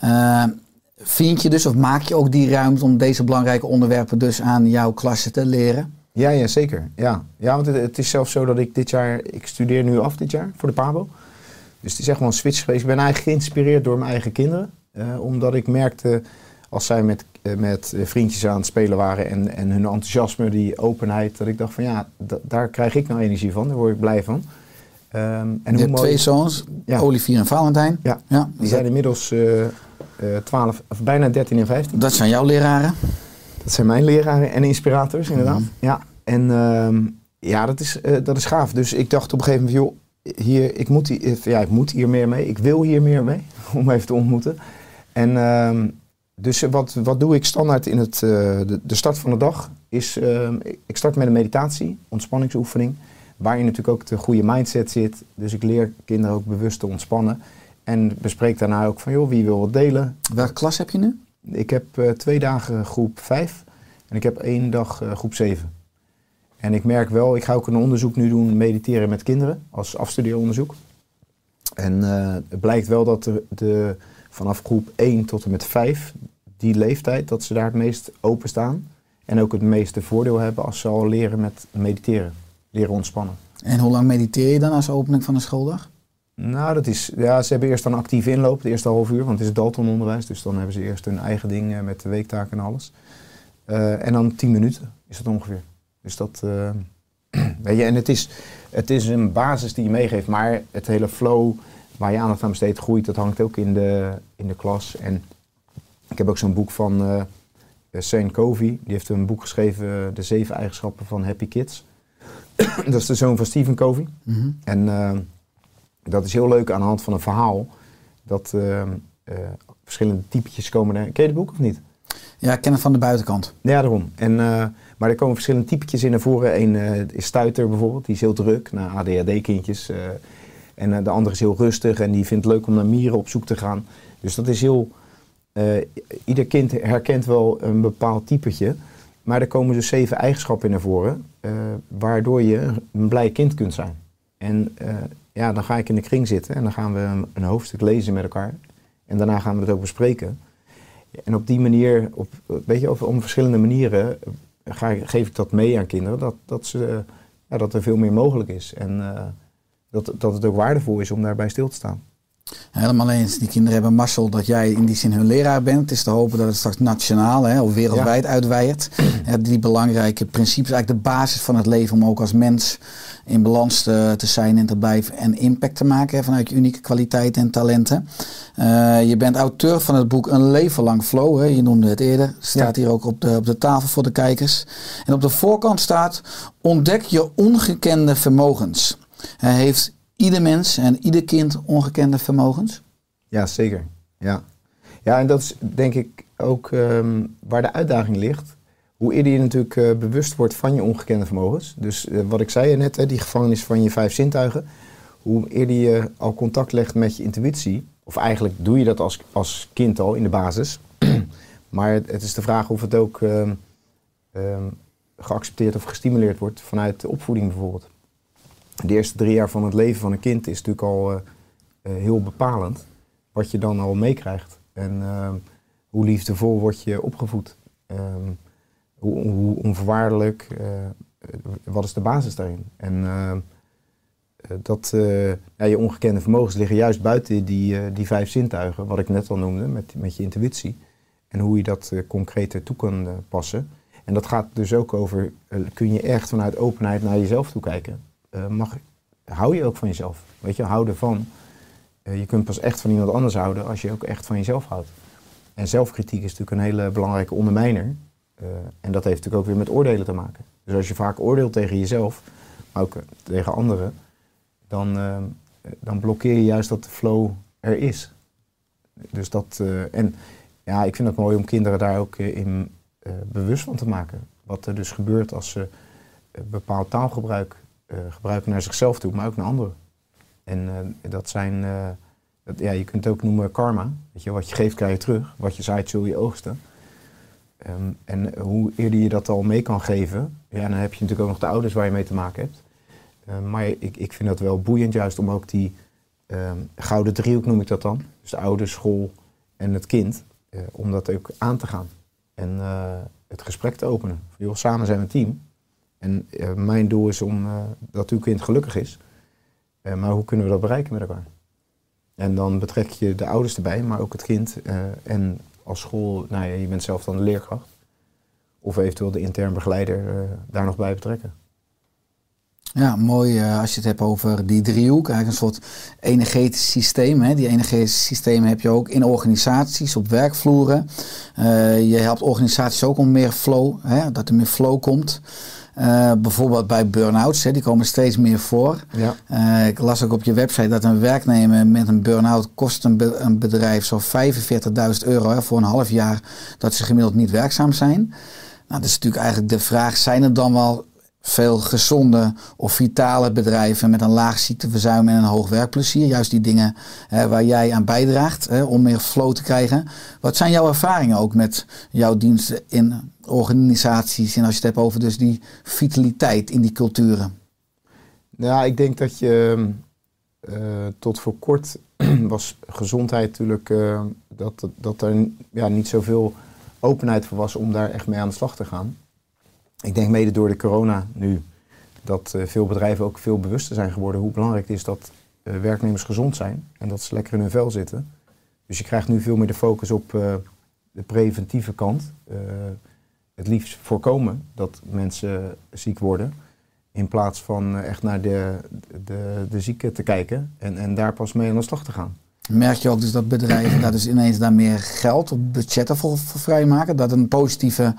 S3: Ja.
S1: Vind je dus of maak je ook die ruimte om deze belangrijke onderwerpen dus aan jouw klasse te leren?
S3: Ja, ja zeker. Ja, ja want het, het is zelfs zo dat ik dit jaar, ik studeer nu af dit jaar voor de PABO. Dus het is echt wel een switch geweest. Ik ben eigenlijk geïnspireerd door mijn eigen kinderen. eh, omdat ik merkte, als zij met, eh, met eh, vriendjes aan het spelen waren en, en hun enthousiasme, die openheid, dat ik dacht van ja, da- daar krijg ik nou energie van, daar word ik blij van. Ehm, en
S1: Je
S3: hoe
S1: hebt
S3: mooi-
S1: twee zoons,
S3: Ja.
S1: Olivier en Valentijn.
S3: Ja,
S1: Ja,
S3: die zijn inmiddels eh, 12, of bijna 13 en 15.
S1: dat zijn jouw leraren.
S3: Dat zijn mijn leraren en inspirators, inderdaad. Ja, en ehm, ja, dat is, dat is gaaf. Dus ik dacht op een gegeven moment, joh, hier, ik, moet, hier- ja, ik moet hier meer mee. Ik wil hier meer mee, om even te ontmoeten. En ehm, dus wat, wat doe ik standaard in het, eh, de, de start van de dag? Is, ehm, ik start met een meditatie, ontspanningsoefening. Waarin natuurlijk ook de goede mindset zit. Dus ik leer kinderen ook bewust te ontspannen. En bespreek daarna ook van, joh, wie wil wat delen?
S1: Welke klas heb je nu?
S3: Ik heb eh, twee dagen groep 5 en ik heb één dag eh, groep 7. En ik merk wel, ik ga ook een onderzoek nu doen, mediteren met kinderen, als afstudeeronderzoek. En eh, het blijkt wel dat de, de, vanaf groep 1 tot en met 5, die leeftijd, dat ze daar het meest open staan. En ook het meeste voordeel hebben als ze al leren met mediteren, leren ontspannen.
S1: En hoe lang mediteer je dan als opening van de schooldag?
S3: Nou, dat is, ja, ze hebben eerst dan actief inloop, de eerste half uur, want het is Dalton-onderwijs. Dus dan hebben ze eerst hun eigen ding met de weektaken en alles. Eh, en dan tien minuten is het ongeveer. Dus dat, eh, weet je, en het is, het is een basis die je meegeeft, maar het hele flow waar je aandacht aan besteedt groeit, dat hangt ook in de, in de klas. En ik heb ook zo'n boek van Shane Covey, die heeft een boek geschreven, De Zeven Eigenschappen van Happy Kids. dat is de zoon van Stephen Covey.
S1: Mhm.
S3: En eh, dat is heel leuk aan de hand van een verhaal. Dat verschillende typetjes komen. Er. Ken je het boek of niet?
S1: Ja, ik ken het van de buitenkant.
S3: Ja, daarom. En, eh, maar er komen verschillende typetjes in naar voren. Eén eh, is stuiter bijvoorbeeld, die is heel druk naar ADHD-kindjes. eh, en de andere is heel rustig en die vindt het leuk om naar mieren op zoek te gaan. Dus dat is heel... ieder kind herkent wel een bepaald typetje. Maar er komen dus zeven eigenschappen in naar voren. waardoor je een blij kind kunt zijn. En ja, dan ga ik in de kring zitten en dan gaan we een, een hoofdstuk lezen met elkaar. En daarna gaan we het ook bespreken. En op die manier, op, weet je, op, op verschillende manieren ga, geef ik dat mee aan kinderen. Dat, dat, ze, ja, dat er veel meer mogelijk is. En eh, dat, dat het ook waardevol is om daarbij stil te staan.
S1: Helemaal eens. Die kinderen hebben mazzel dat jij in die zin hun leraar bent. Het is te hopen dat het straks nationaal hè, of wereldwijd uitwijdt. Ja, die belangrijke principes, eigenlijk de basis van het leven om ook als mens in balans te, te zijn en te blijven en impact te maken hè, vanuit je unieke kwaliteiten en talenten. Eh, je bent auteur van het boek Een leven lang flow. Hè. Je noemde het eerder. Staat
S3: Ja.
S1: hier ook op de, op de tafel voor de kijkers. En op de voorkant staat: ontdek je ongekende vermogens. Hij heeft ieder mens en ieder kind ongekende vermogens.
S3: Ja, zeker. Ja, ja en dat is denk ik ook ehm, waar de uitdaging ligt. Hoe eerder je natuurlijk eh, bewust wordt van je ongekende vermogens. Dus eh, wat ik zei net, hè, die gevangenis van je vijf zintuigen. Hoe eerder je al contact legt met je intuïtie. Of eigenlijk doe je dat als, als kind al in de basis. maar het, is de vraag of het ook ehm, ehm, geaccepteerd of gestimuleerd wordt vanuit de opvoeding bijvoorbeeld. De eerste drie jaar van het leven van een kind is natuurlijk al eh, eh, heel bepalend wat je dan al meekrijgt. En ehm, hoe liefdevol word je opgevoed. Ehm, hoe, hoe onvoorwaardelijk, eh, wat is de basis daarin? En ehm, eh, dat, ja, je ongekende vermogens liggen juist buiten die, die vijf zintuigen, wat ik net al noemde, met, met je intuïtie. En hoe je dat concreter toe kan passen. En dat gaat dus ook over, kun je echt vanuit openheid naar jezelf toe kijken? Eh, mag, hou je ook van jezelf? Weet je, hou ervan. Eh, je kunt pas echt van iemand anders houden als je ook echt van jezelf houdt. En zelfkritiek is natuurlijk een hele belangrijke ondermijner. Eh, en dat heeft natuurlijk ook weer met oordelen te maken. Dus als je vaak oordeelt tegen jezelf, maar ook tegen anderen, dan, dan blokkeer je juist dat de flow er is. Dus dat, en ja, ik vind het mooi om kinderen daar ook in bewust van te maken. Wat er dus gebeurt als ze bepaald taalgebruik gebruiken naar zichzelf toe, maar ook naar anderen. En eh, dat zijn, eh, dat, ja, je kunt het ook noemen karma. Weet je, wat je geeft, krijg je terug. Wat je zaait, zul je oogsten. Ehm, en hoe eerder je dat al mee kan geven, ja, dan heb je natuurlijk ook nog de ouders waar je mee te maken hebt. Ehm, maar ik, ik vind dat wel boeiend juist om ook die ehm, gouden driehoek noem ik dat dan. Dus de ouders, school en het kind. eh, om dat ook aan te gaan. En eh, het gesprek te openen. Joh, samen zijn we een team. En eh, mijn doel is om eh, dat uw kind gelukkig is. Eh, maar hoe kunnen we dat bereiken met elkaar? En dan betrek je de ouders erbij, maar ook het kind. en als school, nou ja, je bent zelf dan de leerkracht. Of eventueel de intern begeleider daar nog bij betrekken.
S1: Ja, mooi als je het hebt over die driehoek. Eigenlijk een soort energetisch systeem. Hè. Die energetische systemen heb je ook in organisaties, op werkvloeren. Je helpt organisaties ook om meer flow, hè, dat er meer flow komt. Eh, bijvoorbeeld bij burn-outs, hè, die komen steeds meer voor.
S3: Ja.
S1: Eh, ik las ook op je website dat een werknemer met een burn-out kost een, be- een bedrijf zo'n 45.000 euro hè, voor een half jaar dat ze gemiddeld niet werkzaam zijn. Nou, dat is natuurlijk eigenlijk de vraag, zijn er dan wel veel gezonde of vitale bedrijven met een laag ziekteverzuim en een hoog werkplezier? Juist die dingen hè, waar jij aan bijdraagt hè, om meer flow te krijgen. Wat zijn jouw ervaringen ook met jouw diensten in organisaties en als je het hebt over dus die vitaliteit in die culturen?
S3: Ja, ik denk dat je eh, tot voor kort was gezondheid natuurlijk eh, dat, dat er ja, niet zoveel openheid voor was om daar echt mee aan de slag te gaan. Ik denk mede door de corona nu dat eh, veel bedrijven ook veel bewuster zijn geworden hoe belangrijk het is dat eh, werknemers gezond zijn en dat ze lekker in hun vel zitten. Dus je krijgt nu veel meer de focus op eh, de preventieve kant. Het liefst voorkomen dat mensen ziek worden. In plaats van echt naar de, de, de zieke te kijken en, en daar pas mee aan de slag te gaan.
S1: Merk je ook dus dat bedrijven daar dus ineens daar meer geld of budgetten voor, voor vrijmaken? Dat een positieve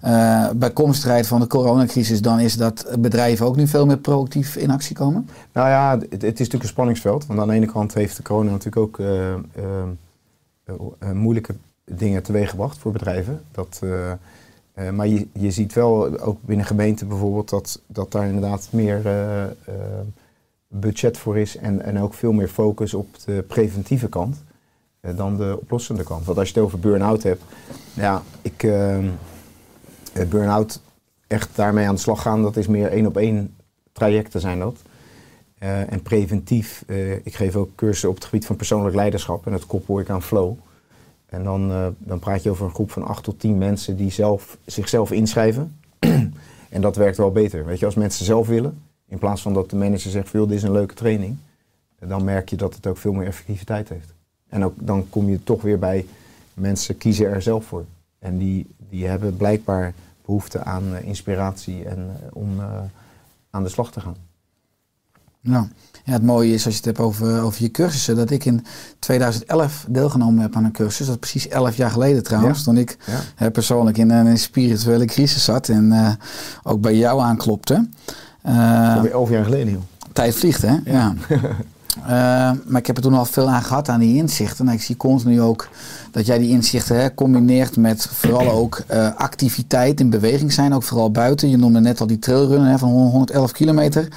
S1: eh bijkomstigheid van de coronacrisis dan is dat bedrijven ook nu veel meer proactief in actie komen?
S3: Nou ja, het, is natuurlijk een spanningsveld. Want aan de ene kant heeft de corona natuurlijk ook eh, eh, moeilijke dingen teweeggebracht voor bedrijven. Dat, maar je, je ziet wel ook binnen gemeenten bijvoorbeeld dat, dat daar inderdaad meer budget voor is. En, en ook veel meer focus op de preventieve kant dan de oplossende kant. Want als je het over burn-out hebt, ja, ik, burn-out echt daarmee aan de slag gaan, dat is meer één op één trajecten zijn dat. Eh, en preventief, eh, ik geef ook cursussen op het gebied van persoonlijk leiderschap en dat koppel ik aan flow. En dan, eh, dan praat je over een groep van acht tot tien mensen die zelf, zichzelf inschrijven. en dat werkt wel beter. Weet je, als mensen zelf willen, in plaats van dat de manager zegt, dit is een leuke training, eh, dan merk je dat het ook veel meer effectiviteit heeft. En ook, dan kom je toch weer bij mensen kiezen er zelf voor. En die, die hebben blijkbaar behoefte aan eh, inspiratie en eh, om eh, aan de slag te gaan.
S1: Ja. ja, het mooie is als je het hebt over, over je cursussen, dat ik in 2011 deelgenomen heb aan een cursus. Dat is precies 11 jaar geleden trouwens,
S3: Ja.
S1: toen ik
S3: Ja.
S1: persoonlijk in een spirituele crisis zat en ook bij jou aanklopte. Eh,
S3: Alweer elf jaar geleden, joh.
S1: Tijd vliegt, hè? Ja. Maar ik heb er toen al veel aan gehad, aan die inzichten. En ik zie continu ook dat jij die inzichten hè, combineert met vooral ook eh, activiteit in beweging zijn. Ook vooral buiten. Je noemde net al die trailrun hè, van 111 kilometer.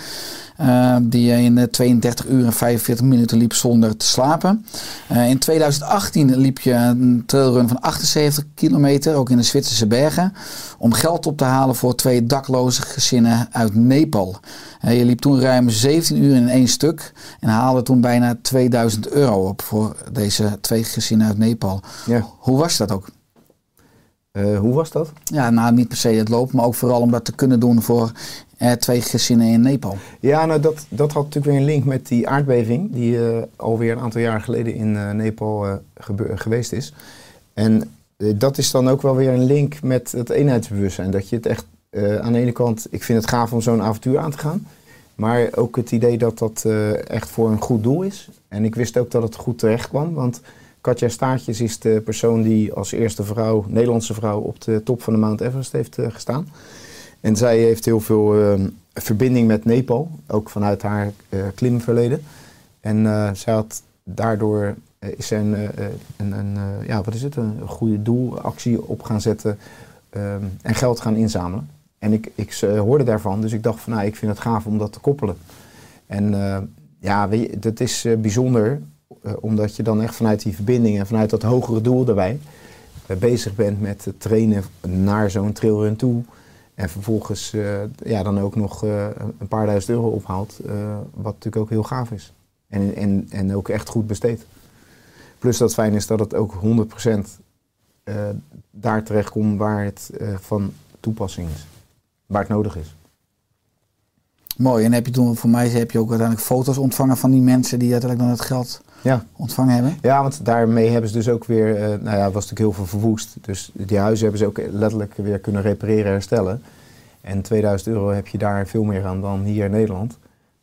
S1: eh, die je in eh, 32 uur en 45 minuten liep zonder te slapen. Eh, in 2018 liep je een trailrun van 78 kilometer, ook in de Zwitserse bergen. Om geld op te halen voor twee dakloze gezinnen uit Nepal. Eh, je liep toen ruim 17 uur in één stuk en haalde toen bijna 2000 euro op voor deze twee gezinnen uit Nepal.
S3: Ja.
S1: Hoe was dat ook?
S3: Eh, hoe was dat?
S1: Ja, nou niet per se het lopen, maar ook vooral om dat te kunnen doen voor eh, twee gezinnen in Nepal.
S3: Ja, nou dat, dat had natuurlijk weer een link met die aardbeving die eh, alweer een aantal jaar geleden in Nepal geweest is. En dat is dan ook wel weer een link met het eenheidsbewustzijn. Dat je het echt aan de ene kant, ik vind het gaaf om zo'n avontuur aan te gaan. Maar ook het idee dat dat echt voor een goed doel is. En ik wist ook dat het goed terecht kwam. Want Katja Staartjes is de persoon die als eerste vrouw, Nederlandse vrouw, op de top van de Mount Everest heeft eh, gestaan. En zij heeft heel veel eh, verbinding met Nepal, ook vanuit haar eh, klimverleden. En zij had daardoor is een, een, ja, wat is het, een goede doelactie op gaan zetten ehm, en geld gaan inzamelen. En ik, ik hoorde daarvan, dus ik dacht van nou, ik vind het gaaf om dat te koppelen. En ja, weet je, dat is bijzonder, omdat je dan echt vanuit die verbinding en vanuit dat hogere doel daarbij eh, bezig bent met het trainen naar zo'n trailrun toe. En vervolgens eh, ja, dan ook nog eh, een paar duizend euro ophaalt, eh, wat natuurlijk ook heel gaaf is. En, en, en ook echt goed besteed. Plus dat fijn is dat het ook 100% eh, daar terechtkom waar het eh, van toepassing is. Waar het nodig is.
S1: Mooi. En heb je toen, voor mij heb je ook uiteindelijk foto's ontvangen van die mensen die uiteindelijk dan het geld
S3: Ja.
S1: ontvangen hebben.
S3: Ja, want daarmee hebben ze dus ook weer, eh, nou ja, was natuurlijk heel veel verwoest. Dus die huizen hebben ze ook letterlijk weer kunnen repareren, herstellen. En 2000 euro heb je daar veel meer aan dan hier in Nederland.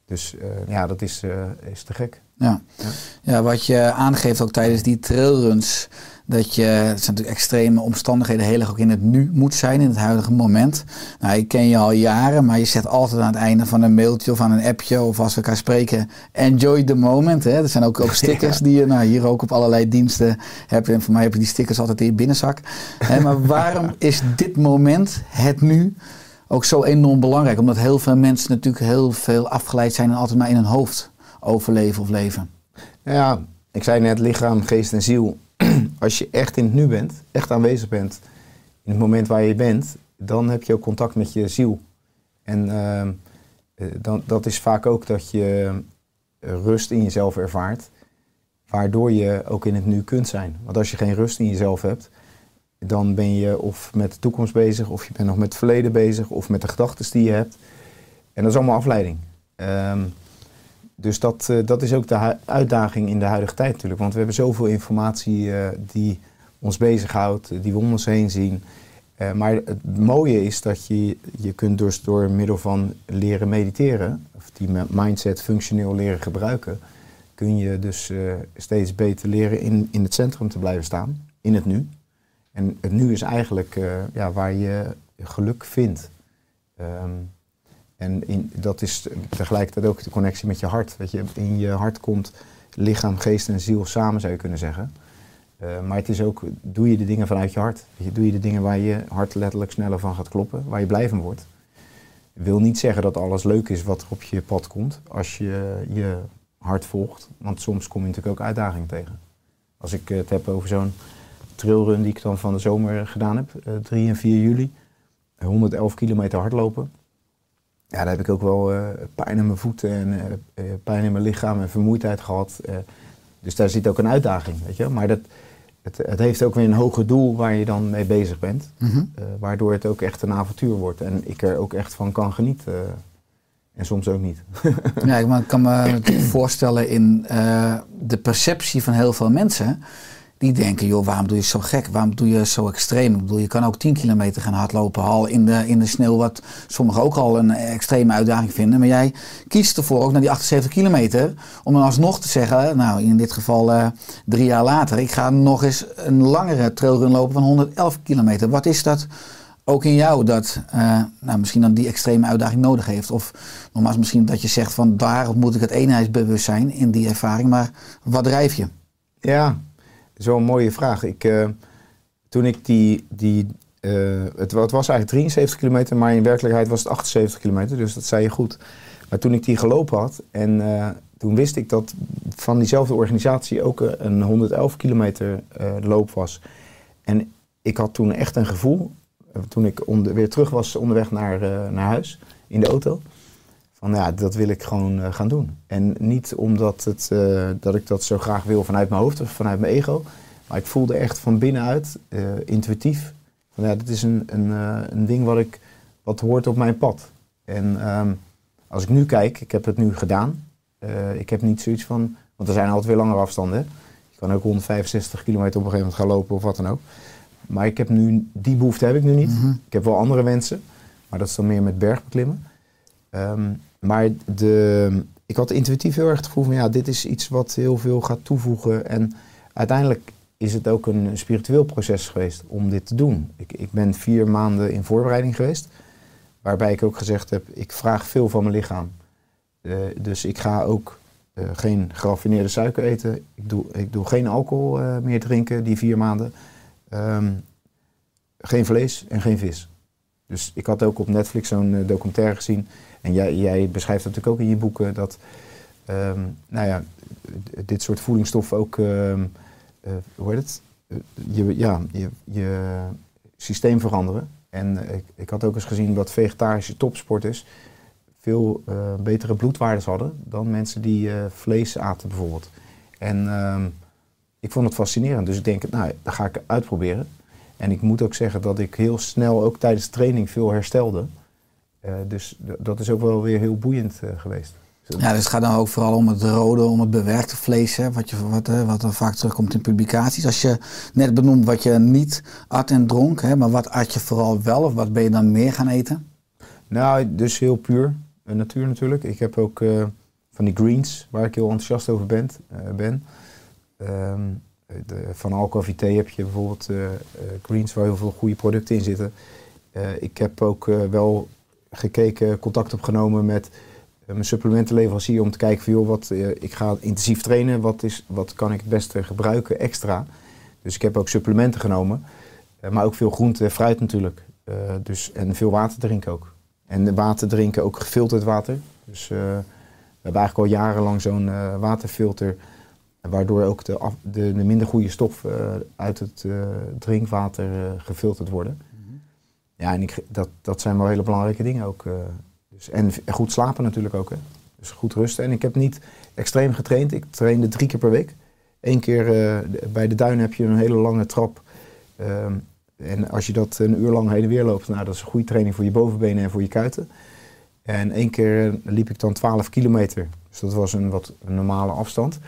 S3: Dus eh, ja, dat is, eh, is te gek.
S1: Ja.
S3: Ja.
S1: ja, wat je aangeeft ook tijdens die trailruns, dat je, het zijn natuurlijk extreme omstandigheden, heel erg ook in het nu moet zijn, in het huidige moment. Nou, ik ken je al jaren, maar je zet altijd aan het einde van een mailtje of aan een appje of als we elkaar spreken, enjoy the moment. Hè? Er zijn ook, ook stickers die je nou, hier ook op allerlei diensten hebt. En voor mij heb je die stickers altijd in je binnenzak. Hè, maar waarom is dit moment, het nu, ook zo enorm belangrijk? Omdat heel veel mensen natuurlijk heel veel afgeleid zijn en altijd maar in hun hoofd overleven of leven.
S3: Ja, ik zei net lichaam, geest en ziel. Als je echt in het nu bent, echt aanwezig bent, in het moment waar je bent, dan heb je ook contact met je ziel. En ehm, eh, dan, dat is vaak ook dat je eh, rust in jezelf ervaart, waardoor je ook in het nu kunt zijn. Want als je geen rust in jezelf hebt, dan ben je of met de toekomst bezig, of je bent nog met het verleden bezig, of met de gedachten die je hebt. En dat is allemaal afleiding. Ehm, dus dat, eh, dat is ook de uitdaging in de huidige tijd natuurlijk. Want we hebben zoveel informatie eh, die ons bezighoudt, die we om ons heen zien. Eh, maar het mooie is dat je, je kunt dus door middel van leren mediteren, of die mi- mindset functioneel leren gebruiken, kun je dus steeds beter leren in, in het centrum te blijven staan, in het nu. En het nu is eigenlijk ja, waar je geluk vindt. Ehm, en in, dat is tegelijkertijd ook de connectie met je hart. Weet je, in je hart komt lichaam, geest en ziel samen, zou je kunnen zeggen. Eh, maar het is ook, doe je de dingen vanuit je hart. Doe je de dingen waar je hart letterlijk sneller van gaat kloppen, waar je blij van wordt. Wil niet zeggen dat alles leuk is wat op je pad komt, als je je hart volgt. Want soms kom je natuurlijk ook uitdagingen tegen. Als ik het heb over zo'n trailrun die ik dan van de zomer gedaan heb, eh, 3 en 4 juli, 111 kilometer hardlopen. Ja, daar heb ik ook wel eh, pijn in mijn voeten en eh, eh, pijn in mijn lichaam en vermoeidheid gehad. eh. dus daar zit ook een uitdaging, weet je. Maar dat, het, het heeft ook weer een hoger doel waar je dan mee bezig bent.
S1: Mhm.
S3: waardoor het ook echt een avontuur wordt. En ik er ook echt van kan genieten. en soms ook niet.
S1: Ja, ik kan me voorstellen in de perceptie van heel veel mensen. Die denken, joh, waarom doe je zo gek? Waarom doe je zo extreem? Ik bedoel, je kan ook 10 kilometer gaan hardlopen al in de, in de sneeuw, wat sommigen ook al een extreme uitdaging vinden. Maar jij kiest ervoor ook naar die 78 kilometer, om dan alsnog te zeggen, nou in dit geval eh, drie jaar later, ik ga nog eens een langere trailrun lopen van 111 kilometer. Wat is dat ook in jou dat eh, nou, misschien dan die extreme uitdaging nodig heeft? Of nogmaals, misschien dat je zegt van daar moet ik het eenheidsbewustzijn in die ervaring, maar wat drijf je?
S3: Ja, zo'n mooie vraag. Ik, eh, toen ik die, die eh, het, het was eigenlijk 73 kilometer, maar in werkelijkheid was het 78 kilometer, dus dat zei je goed. Maar toen ik die gelopen had en eh, toen wist ik dat van diezelfde organisatie ook een 111 kilometer loop was. En ik had toen echt een gevoel, toen ik onder, weer terug was onderweg naar, naar huis in de auto, van ja, dat wil ik gewoon eh, gaan doen. En niet omdat het, eh, dat ik dat zo graag wil vanuit mijn hoofd of vanuit mijn ego. Maar ik voelde echt van binnenuit, eh, intuïtief, van ja, dit is een, een, een ding wat, ik, wat hoort op mijn pad. En ehm, als ik nu kijk, ik heb het nu gedaan. Ik heb niet zoiets van, want er zijn altijd weer langere afstanden. Je kan ook 165 kilometer op een gegeven moment gaan lopen of wat dan ook. Maar ik heb nu, die behoefte heb ik nu niet.
S1: Mhm.
S3: Ik heb wel andere wensen, maar dat is dan meer met bergbeklimmen. Ehm, maar de, ik had intuïtief heel erg het gevoel van ja, dit is iets wat heel veel gaat toevoegen. En uiteindelijk is het ook een spiritueel proces geweest om dit te doen. Ik, ik ben vier maanden in voorbereiding geweest, waarbij ik ook gezegd heb, ik vraag veel van mijn lichaam. Eh, dus ik ga ook eh, geen geraffineerde suiker eten. Ik doe, ik doe geen alcohol eh, meer drinken die vier maanden. Ehm, geen vlees en geen vis. Dus ik had ook op Netflix zo'n eh, documentaire gezien. En jij, jij beschrijft dat natuurlijk ook in je boeken. Dat ehm, nou ja, dit soort voedingsstoffen ook, ehm, eh, hoe heet het? Eh, je, ja, je, je systeem veranderen. En ik, ik had ook eens gezien dat vegetarische topsporters veel betere bloedwaardes hadden dan mensen die vlees aten bijvoorbeeld. En ehm, ik vond het fascinerend. Dus ik denk, nou, dat ga ik uitproberen. En ik moet ook zeggen dat ik heel snel, ook tijdens de training, veel herstelde. Eh, dus dat is ook wel weer heel boeiend eh, geweest.
S1: Ja, dus het gaat dan ook vooral om het rode, om het bewerkte vlees, hè, wat, je, wat, hè, wat er vaak terugkomt in publicaties. Als je net benoemt wat je niet at en dronk, hè, maar wat at je vooral wel of wat ben je dan meer gaan eten?
S3: Nou, dus heel puur. eh, natuur natuurlijk. Ik heb ook eh, van die greens, waar ik heel enthousiast over ben. eh, ben. Ehm, de, van Alco Vité heb je bijvoorbeeld eh, eh, greens waar heel veel goede producten in zitten. Eh, ik heb ook wel gekeken, contact opgenomen met mijn supplementenleverancier om te kijken van wat, ik ga intensief trainen, wat, is, wat kan ik het beste gebruiken extra. Dus ik heb ook supplementen genomen, maar ook veel groente en fruit natuurlijk. Dus, en veel water drinken ook. En water drinken ook gefilterd water. Dus we hebben eigenlijk al jarenlang zo'n waterfilter, waardoor ook de, af- de, de minder goede stoffen eh, uit het eh, drinkwater eh, gefilterd worden. Ja, en ik, dat, dat zijn wel hele belangrijke dingen ook. dus, en goed slapen natuurlijk ook. Hè. Dus goed rusten. En ik heb niet extreem getraind. Ik trainde drie keer per week. Eén keer bij de duinen heb je een hele lange trap. Ehm, en als je dat een uur lang heen en weer loopt, nou, dat is een goede training voor je bovenbenen en voor je kuiten. En één keer liep ik dan 12 kilometer. Dus dat was een wat een normale afstand.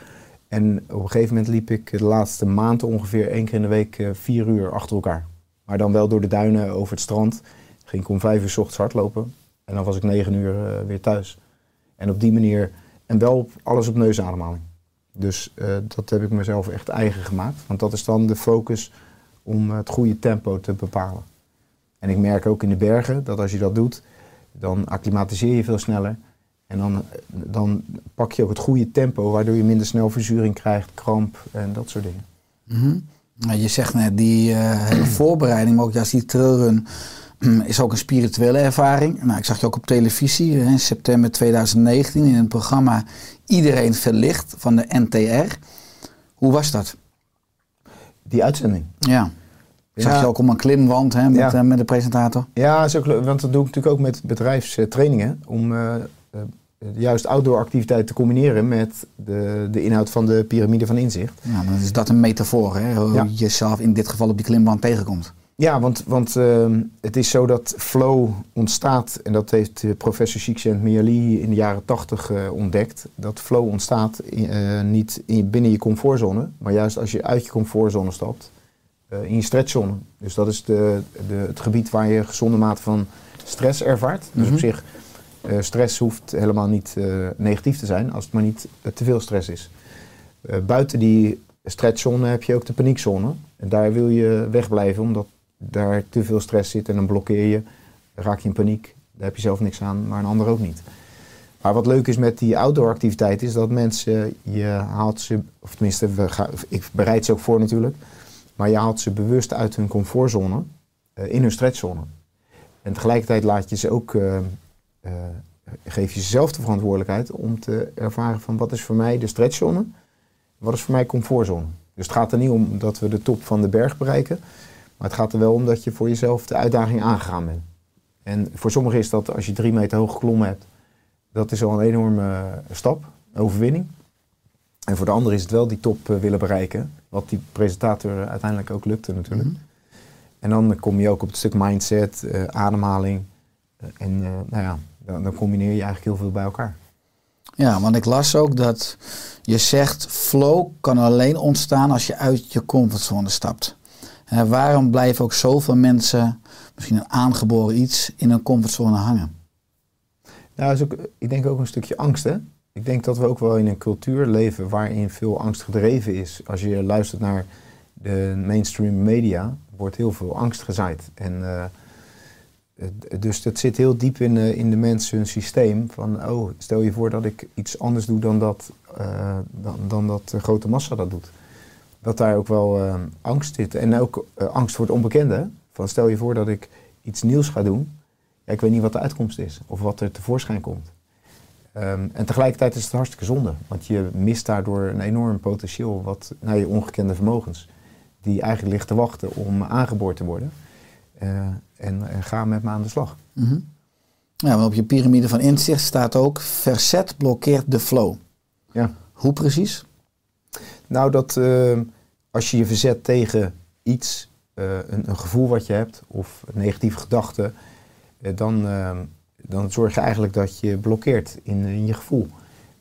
S3: En op een gegeven moment liep ik de laatste maand ongeveer één keer in de week eh, vier uur achter elkaar. Maar dan wel door de duinen over het strand. Ging ik om vijf uur 's ochtends hardlopen. En dan was ik negen uur eh, weer thuis. En op die manier, en wel op, alles op neusademhaling. Dus eh, dat heb ik mezelf echt eigen gemaakt. Want dat is dan de focus om het goede tempo te bepalen. En ik merk ook in de bergen dat als je dat doet, dan acclimatiseer je veel sneller. En dan, dan pak je ook het goede tempo, waardoor je minder snel verzuring krijgt, kramp en dat soort dingen.
S1: Mhm. Nou, je zegt net, die hele voorbereiding, maar ook juist die trailrun, is ook een spirituele ervaring. Nou, ik zag je ook op televisie in september 2019 in het programma Iedereen Verlicht van de NTR. Hoe was dat?
S3: Die uitzending.
S1: Ja. Ik zag
S3: Ja.
S1: je ook om een klimwand hè, met,
S3: Ja.
S1: eh, met de presentator.
S3: Ja, is ook leuk, want dat doe ik natuurlijk ook met bedrijfstrainingen. Om eh, juist outdoor activiteit te combineren met de, de inhoud van de piramide van inzicht.
S1: Ja, dan is dat een metafoor, hè, hoe
S3: Ja.
S1: je jezelf in dit geval op die klimwand tegenkomt.
S3: Ja, want, want ehm, het is zo dat flow ontstaat, en dat heeft eh, professor Csikszentmihalyi in de jaren tachtig eh, ontdekt. Dat flow ontstaat in- eh, niet in, binnen je comfortzone, maar juist als je uit je comfortzone stapt, in je stretchzone. Dus dat is de, de, het gebied waar je gezonde mate van stress ervaart. Dus
S1: Mhm.
S3: op zich, eh, stress hoeft helemaal niet eh, negatief te zijn, als het maar niet eh, te veel stress is. Buiten die stretchzone heb je ook de paniekzone. En daar wil je wegblijven, omdat daar te veel stress zit en dan blokkeer je, raak je in paniek. Daar heb je zelf niks aan, maar een ander ook niet. Maar wat leuk is met die outdoor activiteit is dat mensen, je haalt ze, of tenminste, ik bereid ze ook voor natuurlijk, maar je haalt ze bewust uit hun comfortzone in hun stretchzone. En tegelijkertijd laat je ze ook, eh, geef je jezelf de verantwoordelijkheid om te ervaren van wat is voor mij de stretchzone, wat is voor mij comfortzone. Dus het gaat er niet om dat we de top van de berg bereiken, maar het gaat er wel om dat je voor jezelf de uitdaging aangegaan bent. En voor sommigen is dat als je drie meter hoog geklommen hebt, dat is al een enorme eh, stap, een overwinning. En voor de ander is het wel die top eh, willen bereiken, wat die presentator uiteindelijk ook lukte natuurlijk.
S1: Mhm.
S3: En dan kom je ook op het stuk mindset, ademhaling. en nou ja, dan, dan combineer je eigenlijk heel veel bij elkaar.
S1: Ja, want ik las ook dat je zegt flow kan alleen ontstaan als je uit je comfortzone stapt. En waarom blijven ook zoveel mensen, misschien een aangeboren iets, in een comfortzone hangen?
S3: Nou, is ook, ik denk ook een stukje angst, hè? Ik denk dat we ook wel in een cultuur leven waarin veel angst gedreven is. Als je luistert naar de mainstream media, wordt heel veel angst gezaaid. En eh, dus dat zit heel diep in, eh, in de mensen hun systeem. Van, oh, stel je voor dat ik iets anders doe dan dat, eh, dan, dan dat de grote massa dat doet. Dat daar ook wel eh, angst zit. En ook eh, angst voor het onbekende. Van, stel je voor dat ik iets nieuws ga doen. Ja, ik weet niet wat de uitkomst is of wat er tevoorschijn komt. Ehm, en tegelijkertijd is het hartstikke zonde, want je mist daardoor een enorm potentieel wat, naar je ongekende vermogens, die eigenlijk ligt te wachten om aangeboord te worden. En, en ga met me aan de slag.
S1: Ja, want op je piramide van inzicht staat ook verzet blokkeert de flow.
S3: Ja.
S1: Hoe precies?
S3: Nou, dat ehm, als je je verzet tegen iets, eh, een, een gevoel wat je hebt of een negatieve gedachte, eh, dan, ehm, dan zorg je eigenlijk dat je blokkeert in, in je gevoel.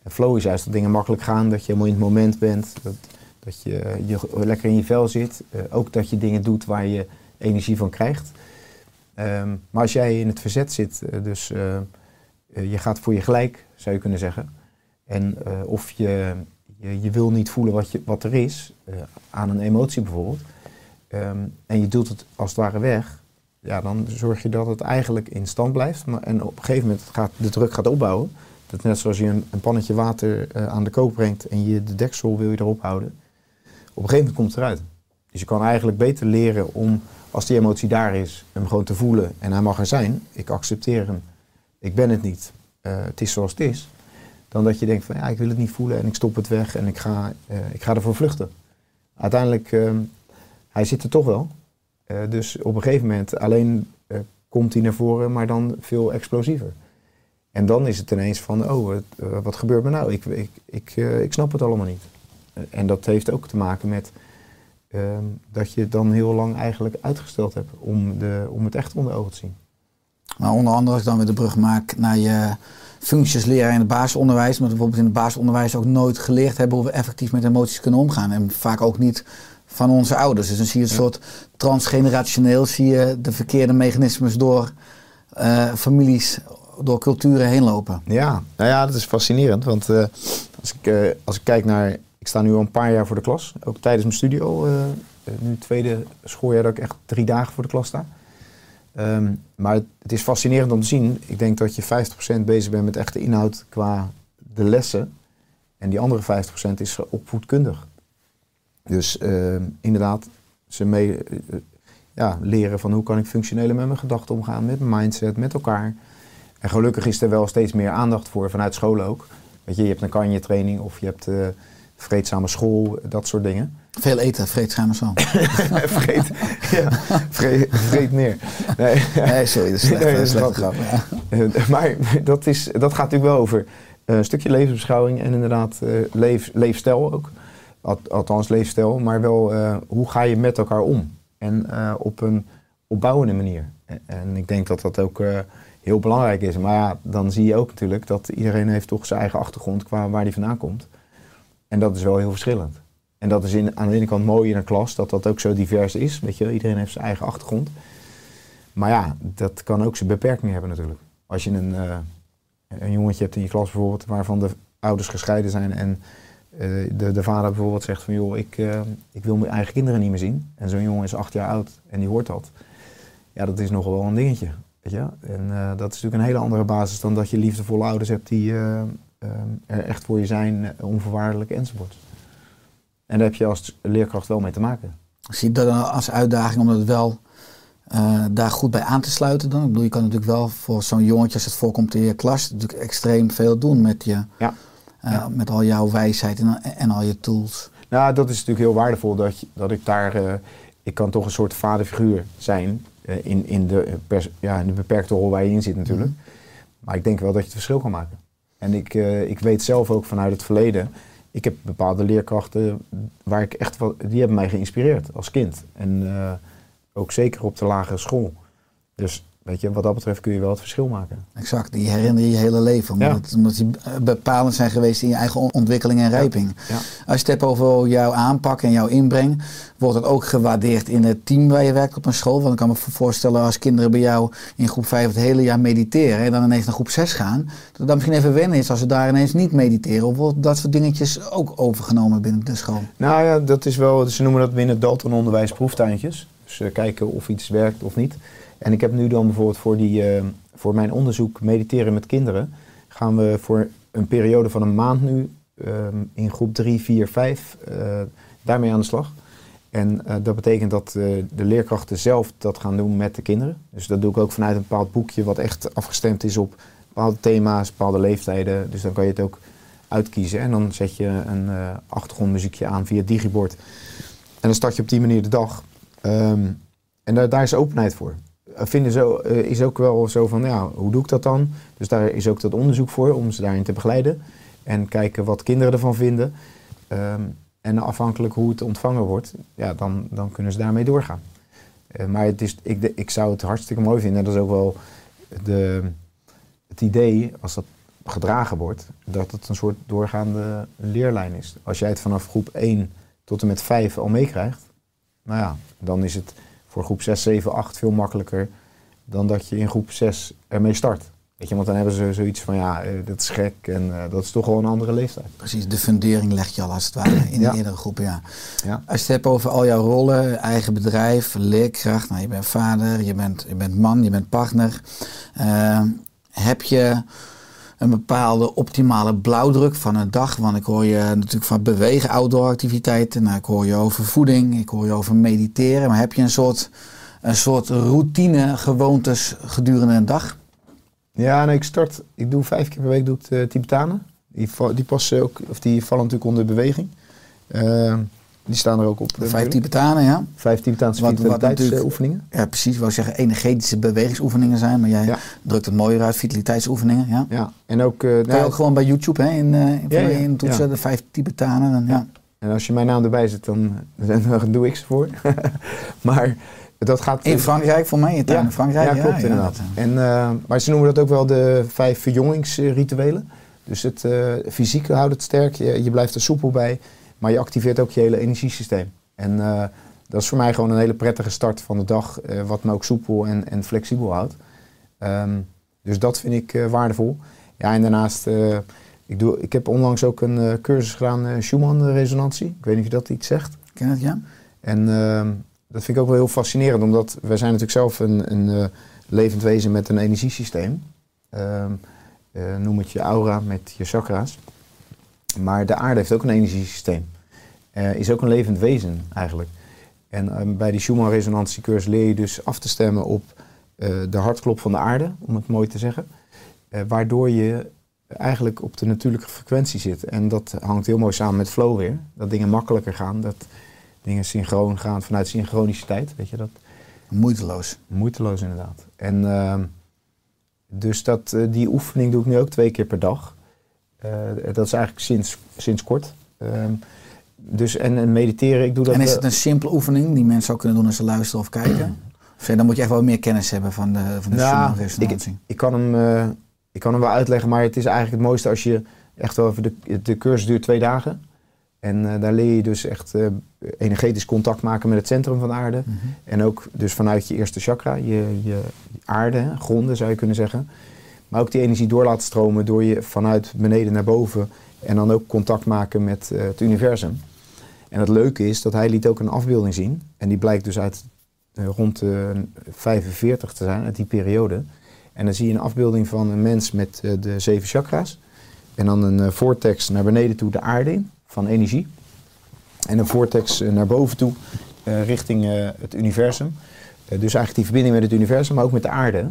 S3: En flow is juist dat dingen makkelijk gaan, dat je helemaal in het moment bent, dat, dat je, je lekker in je vel zit. Eh, ook dat je dingen doet waar je energie van krijgt. Ehm, maar als jij in het verzet zit, eh, dus eh, eh, je gaat voor je gelijk, zou je kunnen zeggen. En of je, je, je wil niet voelen wat, je, wat er is, aan een emotie bijvoorbeeld. Ehm, en je doet het als het ware weg. Ja, dan zorg je dat het eigenlijk in stand blijft. Maar, en op een gegeven moment gaat de druk gaat opbouwen. Dat net zoals je een, een pannetje water aan de kook brengt en je de deksel wil je erop houden. Op een gegeven moment komt het eruit. Dus je kan eigenlijk beter leren om, als die emotie daar is, hem gewoon te voelen. En hij mag er zijn. Ik accepteer hem. Ik ben het niet. Eh, het is zoals het is. Dan dat je denkt van ja, ik wil het niet voelen en ik stop het weg en ik ga, eh, ik ga ervoor vluchten. Uiteindelijk, ehm, hij zit er toch wel. Eh, dus op een gegeven moment alleen komt hij naar voren, maar dan veel explosiever. En dan is het ineens van, oh, wat, gebeurt me nou? Ik, ik, ik, ik snap het allemaal niet. En dat heeft ook te maken met ehm, dat je dan heel lang eigenlijk uitgesteld hebt om, de, om het echt onder ogen te zien.
S1: Maar onder andere als ik dan weer de brug maak naar je functies leren in het basisonderwijs. Maar bijvoorbeeld in het basisonderwijs ook nooit geleerd hebben hoe we effectief met emoties kunnen omgaan. En vaak ook niet van onze ouders. Dus dan zie je een soort transgenerationeel, zie je de verkeerde mechanismes door eh, families, door culturen heen lopen.
S3: Ja, nou ja, dat is fascinerend. Want eh, als, ik, eh, als ik kijk naar. Ik sta nu al een paar jaar voor de klas. Ook tijdens mijn studie al. eh, eh, nu het tweede schooljaar dat ik echt drie dagen voor de klas sta. Ehm, maar het, is fascinerend om te zien. Ik denk dat je 50% bezig bent met echte inhoud qua de lessen. En die andere 50% is opvoedkundig. Dus ehm, inderdaad, ze mee, eh, ja, leren van hoe kan ik functioneel met mijn gedachten omgaan, met mijn mindset, met elkaar. En gelukkig is er wel steeds meer aandacht voor vanuit scholen ook. Weet je, je hebt een kanje training of je hebt vreedzame school, dat soort dingen.
S1: Veel eten, vreedzame zo.
S3: vreet, ja, vreet, vreet meer. Nee,
S1: Nee, sorry, dat is slecht.
S3: Nee,
S1: dat is
S3: dat
S1: slecht
S3: is
S1: grap. Ja.
S3: Eh, maar dat, is, dat gaat natuurlijk wel over eh, een stukje levensbeschouwing en inderdaad eh, leef, leefstijl ook. Al- althans leefstijl, maar wel eh, hoe ga je met elkaar om? En eh, op een opbouwende manier. En, ik denk dat dat ook eh, heel belangrijk is. Maar ja, dan zie je ook natuurlijk dat iedereen heeft toch zijn eigen achtergrond qua waar die vandaan komt. En dat is wel heel verschillend. En dat is in, aan de ene kant mooi in een klas, dat dat ook zo divers is. Weet je, iedereen heeft zijn eigen achtergrond. Maar ja, dat kan ook zijn beperkingen hebben natuurlijk. Als je een, eh, een jongetje hebt in je klas bijvoorbeeld, waarvan de ouders gescheiden zijn en eh, de, de vader bijvoorbeeld zegt van joh, ik, eh, ik wil mijn eigen kinderen niet meer zien. En zo'n jongen is acht jaar oud en die hoort dat. Ja, dat is nog wel een dingetje. Weet je? En dat is natuurlijk een hele andere basis dan dat je liefdevolle ouders hebt die er echt voor je zijn, eh, onvoorwaardelijk enzovoort. En daar heb je als leerkracht wel mee te maken.
S1: Zie je dat dan als uitdaging om het wel eh, daar goed bij aan te sluiten dan? Ik bedoel, je kan natuurlijk wel voor zo'n jongetje als het voorkomt in je klas natuurlijk extreem veel doen met je,
S3: Ja.
S1: eh,
S3: Ja.
S1: met al jouw wijsheid en, en al je tools.
S3: Nou, dat is natuurlijk heel waardevol dat, je- dat ik daar, ik kan toch een soort vaderfiguur zijn in, in, de, pers- ja, in de beperkte rol waar je in zit natuurlijk. Maar ik denk wel dat je het verschil kan maken. En ik, eh, ik weet zelf ook vanuit het verleden, ik heb bepaalde leerkrachten waar ik echt wel, die hebben mij geïnspireerd als kind. En eh, ook zeker op de lagere school. Dus weet je, wat dat betreft kun je wel het verschil maken.
S1: Exact, die herinner je je hele leven. Omdat,
S3: Ja.
S1: het- omdat die bepalend zijn geweest in je eigen on- ontwikkeling en rijping.
S3: Ja.
S1: Als je het hebt over jouw aanpak en jouw inbreng, wordt het ook gewaardeerd in het team waar je werkt op een school. Want ik kan me voorstellen als kinderen bij jou in groep 5 het hele jaar mediteren en dan ineens naar groep 6 gaan, dat dan misschien even wennen is als ze daar ineens niet mediteren. Of wordt dat soort dingetjes ook overgenomen binnen de school?
S3: Nou ja, dat is wel, ze noemen dat binnen het Dalton-onderwijs proeftuintjes. Dus eh, kijken of iets werkt of niet. En ik heb nu dan bijvoorbeeld voor, die, eh, voor mijn onderzoek mediteren met kinderen, gaan we voor een periode van een maand nu ehm, in groep 3, 4, 5 eh, daarmee aan de slag. En eh, dat betekent dat eh, de leerkrachten zelf dat gaan doen met de kinderen. Dus dat doe ik ook vanuit een bepaald boekje wat echt afgestemd is op bepaalde thema's, bepaalde leeftijden. Dus dan kan je het ook uitkiezen. En dan zet je een achtergrondmuziekje aan via digibord. En dan start je op die manier de dag. Ehm, en daar, daar is openheid voor. Eh, Vinden zo, eh, is ook wel zo van, ja, hoe doe ik dat dan? Dus daar is ook dat onderzoek voor om ze daarin te begeleiden. En kijken wat kinderen ervan vinden. Ehm, en afhankelijk hoe het ontvangen wordt, ja, dan, dan kunnen ze daarmee doorgaan. Eh, maar het is, ik, de- ik zou het hartstikke mooi vinden. En dat is ook wel de, het idee, als dat gedragen wordt, dat het een soort doorgaande leerlijn is. Als jij het vanaf groep 1 tot en met 5 al meekrijgt, nou ja, dan is het voor groep 6, 7, 8 veel makkelijker dan dat je in groep 6 ermee start. Weet je, want dan hebben ze zoiets van, ja, eh, dat is gek en eh, dat is toch wel een andere leeftijd.
S1: Precies, de fundering leg je al als het ware in
S3: Ja.
S1: de eerdere groepen, ja.
S3: Ja.
S1: Als je het hebt over al jouw rollen, eigen bedrijf, leerkracht, nou, je bent vader, je bent, je bent man, je bent partner. Eh, heb je een bepaalde optimale blauwdruk van een dag? Want ik hoor je natuurlijk van bewegen, outdoor activiteiten. Nou, ik hoor je over voeding, ik hoor je over mediteren. Maar heb je een soort, een soort routine, gewoontes gedurende een dag?
S3: Ja, nee, ik start, ik doe vijf keer per week doe ik de Tibetanen. Die, die, passen ook, of die vallen natuurlijk onder beweging. Eh, die staan er ook op.
S1: De vijf Tibetanen, ja.
S3: Vijf Tibetaanse vitaliteitsoefeningen.
S1: Ja, precies. Wou zeggen energetische bewegingsoefeningen zijn, maar jij
S3: Ja.
S1: drukt het mooier uit, vitaliteitsoefeningen. Ja.
S3: Ja, en ook... eh,
S1: Kan je
S3: nou,
S1: ook gewoon bij YouTube, hè, in, eh in,
S3: Ja,
S1: in toetsen, de vijf Tibetanen. Dan, ja.
S3: En als je mijn naam erbij zet, dan, dan doe ik ze voor. maar dat gaat...
S1: In Frankrijk, voor mij, in
S3: ja,
S1: in Frankrijk.
S3: Ja, klopt inderdaad.
S1: dat,
S3: En, eh, maar ze noemen dat ook wel de vijf verjongingsrituelen. Dus het eh, fysieke houdt het sterk, je, je blijft er soepel bij, maar je activeert ook je hele energiesysteem. En eh, dat is voor mij gewoon een hele prettige start van de dag, eh, wat me ook soepel en, en flexibel houdt. Ehm, dus dat vind ik eh, waardevol. Ja, en daarnaast, ik, doe, ik heb onlangs ook een cursus gedaan, Schumann-resonantie. Ik weet niet of je dat iets zegt.
S1: Ken het, ja?
S3: En ehm, dat vind ik ook wel heel fascinerend, omdat wij zijn natuurlijk zelf een, een levend wezen met een energiesysteem. Ehm, eh, noem het je aura met je chakra's. Maar de aarde heeft ook een energiesysteem. Eh, is ook een levend wezen eigenlijk. En ehm, bij die Schumann-resonantiecursus leer je dus af te stemmen op eh, de hartklop van de aarde, om het mooi te zeggen. Eh, waardoor je eigenlijk op de natuurlijke frequentie zit. En dat hangt heel mooi samen met flow weer. Dat dingen makkelijker gaan, dat dingen synchroon gaan vanuit synchroniciteit. Weet je dat?
S1: Moeiteloos.
S3: Moeiteloos inderdaad. En ehm, dus dat, eh, die oefening doe ik nu ook twee keer per dag. Eh, dat is eigenlijk sinds, sinds kort. Ehm, dus en, en mediteren, ik doe dat...
S1: En is
S3: eh,
S1: het een simpele oefening die mensen ook kunnen doen als ze luisteren of kijken? Of dan moet je echt wel meer kennis hebben van de, van de
S3: Nou,
S1: Schumann-resonantie.
S3: ik kan, hem, eh, ik kan hem wel uitleggen, maar het is eigenlijk het mooiste als je echt wel even de, de cursus duurt twee dagen. En daar leer je dus echt energetisch contact maken met het centrum van de aarde.
S1: Mhm.
S3: En ook dus vanuit je eerste chakra, je, je aarde, gronden zou je kunnen zeggen. Maar ook die energie door laten stromen door je vanuit beneden naar boven. En dan ook contact maken met eh, het universum. En het leuke is dat hij liet ook een afbeelding zien. En die blijkt dus uit eh, rond de 45 te zijn, uit die periode. En dan zie je een afbeelding van een mens met eh, de zeven chakra's. En dan een eh, vortex naar beneden toe de aarde in, van energie. En een vortex eh, naar boven toe, eh, richting eh, het universum. Eh, dus eigenlijk die verbinding met het universum, maar ook met de aarde.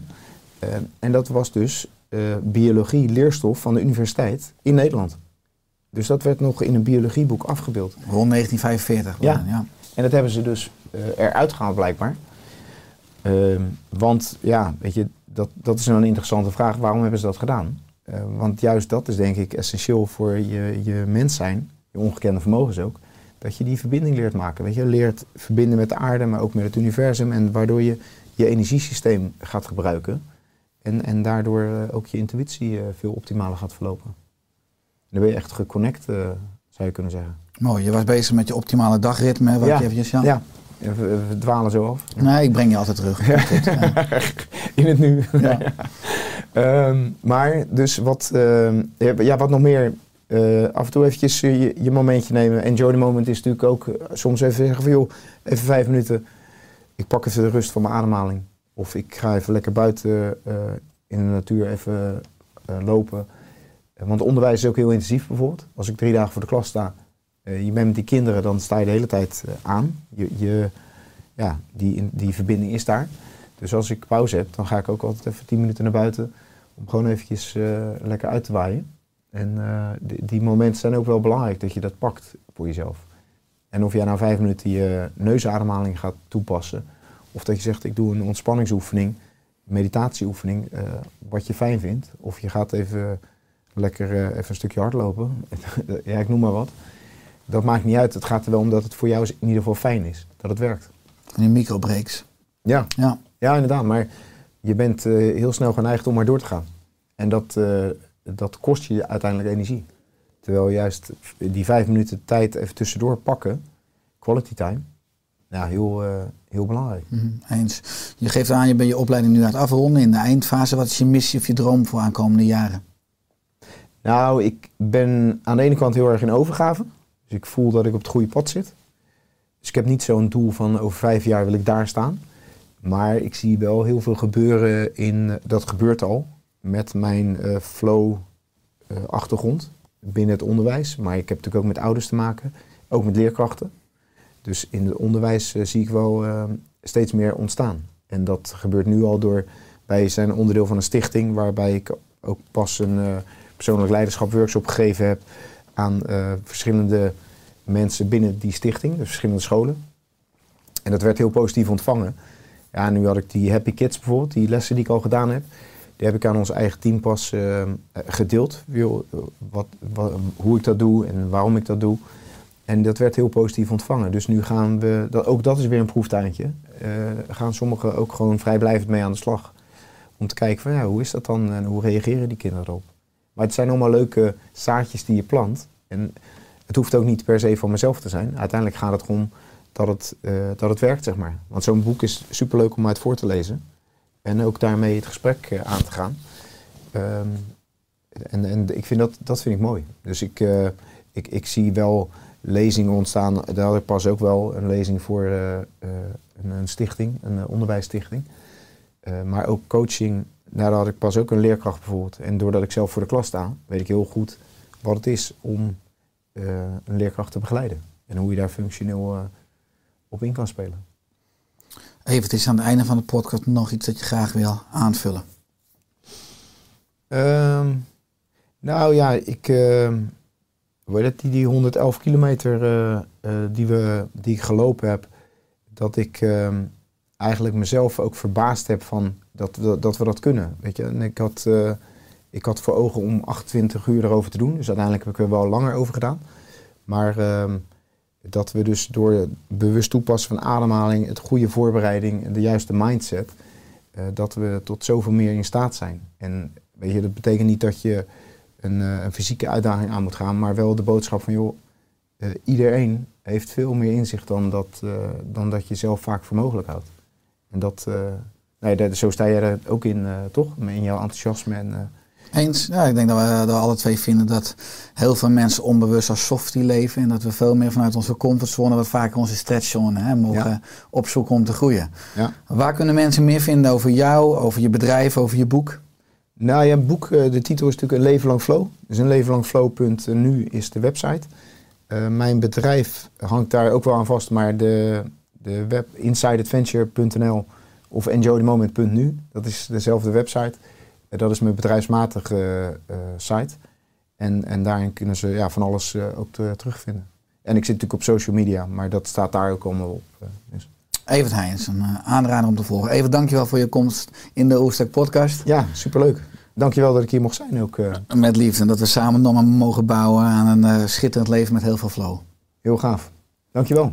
S3: Eh, en dat was dus eh, biologie, leerstof van de universiteit in Nederland. Dus dat werd nog in een biologieboek afgebeeld.
S1: Rond 1945.
S3: Ja.
S1: ja.
S3: En dat hebben ze dus eh, eruit gehaald blijkbaar. Ehm, want ja, weet je, dat, dat is een interessante vraag. Waarom hebben ze dat gedaan? Want juist dat is denk ik essentieel voor je, je mens zijn, je ongekende vermogens ook. Dat je die verbinding leert maken. Weet je, leert verbinden met de aarde, maar ook met het universum. En waardoor je je energiesysteem gaat gebruiken. En, en daardoor eh, ook je intuïtie eh, veel optimaler gaat verlopen. En dan ben je echt geconnect, eh, zou je kunnen zeggen.
S1: Mooi, je was bezig met je optimale dagritme. Wat
S3: Ja,
S1: je eventjes, ja.
S3: Ja, we, we dwalen zo af.
S1: Nee, ik breng je altijd terug. Goed.
S3: In het nu. Ehm, maar dus wat, ehm, ja, wat nog meer. af en toe eventjes je, je momentje nemen. Enjoy the moment is natuurlijk ook soms even zeggen van joh, even vijf minuten. Ik pak even de rust van mijn ademhaling. Of ik ga even lekker buiten eh, in de natuur even eh, lopen. Want onderwijs is ook heel intensief bijvoorbeeld. Als ik drie dagen voor de klas sta, eh, je bent met die kinderen, dan sta je de hele tijd aan. Je, je, ja, die, die verbinding is daar. Dus als ik pauze heb, dan ga ik ook altijd even tien minuten naar buiten. Om gewoon eventjes lekker uit te waaien. En die, momenten zijn ook wel belangrijk dat je dat pakt voor jezelf. En of jij nou vijf minuten je neusademhaling gaat toepassen. Of dat je zegt, ik doe een ontspanningsoefening, meditatieoefening, eh, wat je fijn vindt. Of je gaat even lekker eh, even een stukje hardlopen. ja, ik noem maar wat. Dat maakt niet uit. Het gaat er wel om dat het voor jou in ieder geval fijn is. Dat het werkt.
S1: Van die microbreaks.
S3: Ja,
S1: Ja.
S3: ja, inderdaad. Maar je bent eh, heel snel geneigd om maar door te gaan. En dat, dat kost je uiteindelijk energie. Terwijl juist die vijf minuten tijd even tussendoor pakken, quality time, ja, heel, heel belangrijk.
S1: Mhm, Eens. Je geeft aan, je bent je opleiding nu aan het afronden in de eindfase. Wat is je missie of je droom voor aankomende jaren?
S3: Nou, ik ben aan de ene kant heel erg in overgave. Dus ik voel dat ik op het goede pad zit. Dus ik heb niet zo'n doel van over vijf jaar wil ik daar staan. Maar ik zie wel heel veel gebeuren in, dat gebeurt al, met mijn eh, flow eh, achtergrond binnen het onderwijs. Maar ik heb natuurlijk ook met ouders te maken, ook met leerkrachten. Dus in het onderwijs eh, zie ik wel eh, steeds meer ontstaan. En dat gebeurt nu al door, wij zijn onderdeel van een stichting waarbij ik ook pas een eh, persoonlijk leiderschap workshop gegeven heb aan verschillende mensen binnen die stichting, dus verschillende scholen. En dat werd heel positief ontvangen. Ja, nu had ik die Happy Kids bijvoorbeeld, die lessen die ik al gedaan heb. Die heb ik aan ons eigen team pas gedeeld. Wat, hoe ik dat doe en waarom ik dat doe. En dat werd heel positief ontvangen. Dus nu gaan we, dat, ook dat is weer een proeftuintje. eh, gaan sommigen ook gewoon vrijblijvend mee aan de slag. Om te kijken van ja, hoe is dat dan en hoe reageren die kinderen erop. Maar het zijn allemaal leuke zaadjes die je plant. En het hoeft ook niet per se van mezelf te zijn. Uiteindelijk gaat het erom dat het, eh, dat het werkt, zeg maar. Want zo'n boek is superleuk om uit voor te lezen. En ook daarmee het gesprek eh, aan te gaan. Ehm, en en ik vind dat, dat vind ik mooi. Dus ik, ik, ik zie wel lezingen ontstaan. Daar had ik pas ook wel een lezing voor eh, eh, een, een stichting, een eh, onderwijsstichting. Maar ook coaching, daar had ik pas ook een leerkracht bijvoorbeeld. En doordat ik zelf voor de klas sta, weet ik heel goed wat het is om een leerkracht te begeleiden. En hoe je daar functioneel op in kan spelen.
S1: Even, het is aan het einde van de podcast nog iets dat je graag wil aanvullen.
S3: Ehm, nou ja, ik, ehm, heet het, die, die 111 kilometer eh, eh, die, we, die ik gelopen heb, dat ik ehm, eigenlijk mezelf ook verbaasd heb van dat dat, we dat kunnen. Weet je? En ik had, eh, ik had voor ogen om 28 uur erover te doen, dus uiteindelijk heb ik er wel langer over gedaan. Maar ehm, dat we dus door het bewust toepassen van ademhaling, het goede voorbereiding en de juiste mindset, dat we tot zoveel meer in staat zijn. En weet je, dat betekent niet dat je een, eh, een fysieke uitdaging aan moet gaan, maar wel de boodschap van joh, eh, iedereen heeft veel meer inzicht dan dat, eh, dan dat je zelf vaak voor mogelijk houdt. En dat, nee, dat, zo sta jij er ook in, toch? In jouw enthousiasme en
S1: Eens? Ja, ik denk dat we, dat we alle twee vinden dat heel veel mensen onbewust als softie leven. En dat we veel meer vanuit onze comfortzone, wat vaker onze stretchzone, hè, mogen
S3: Ja.
S1: opzoeken om te groeien.
S3: ja.
S1: Waar kunnen mensen meer vinden over jou, over je bedrijf, over je boek?
S3: Nou het boek, eh, de titel is natuurlijk Een Flow. Dus een levenlangflow.nu is de website. Eh, mijn bedrijf hangt daar ook wel aan vast, maar de, de web insideadventure.nl of enjoythemoment.nu, dat is dezelfde website. Eh, dat is mijn bedrijfsmatige eh, site. En, en daarin kunnen ze ja, van alles eh, ook te- terugvinden. En ik zit natuurlijk op social media, maar dat staat daar ook allemaal op. eh, dus.
S1: Evert Heijns, een eh, aanrader om te volgen. Evert, dankjewel voor je komst in de Oerstek podcast.
S3: Ja, superleuk. Dankjewel dat ik hier mocht zijn ook. eh,
S1: Met liefde. En dat we samen nog maar mogen bouwen aan een eh, schitterend leven met heel veel flow.
S3: heel gaaf. Dankjewel.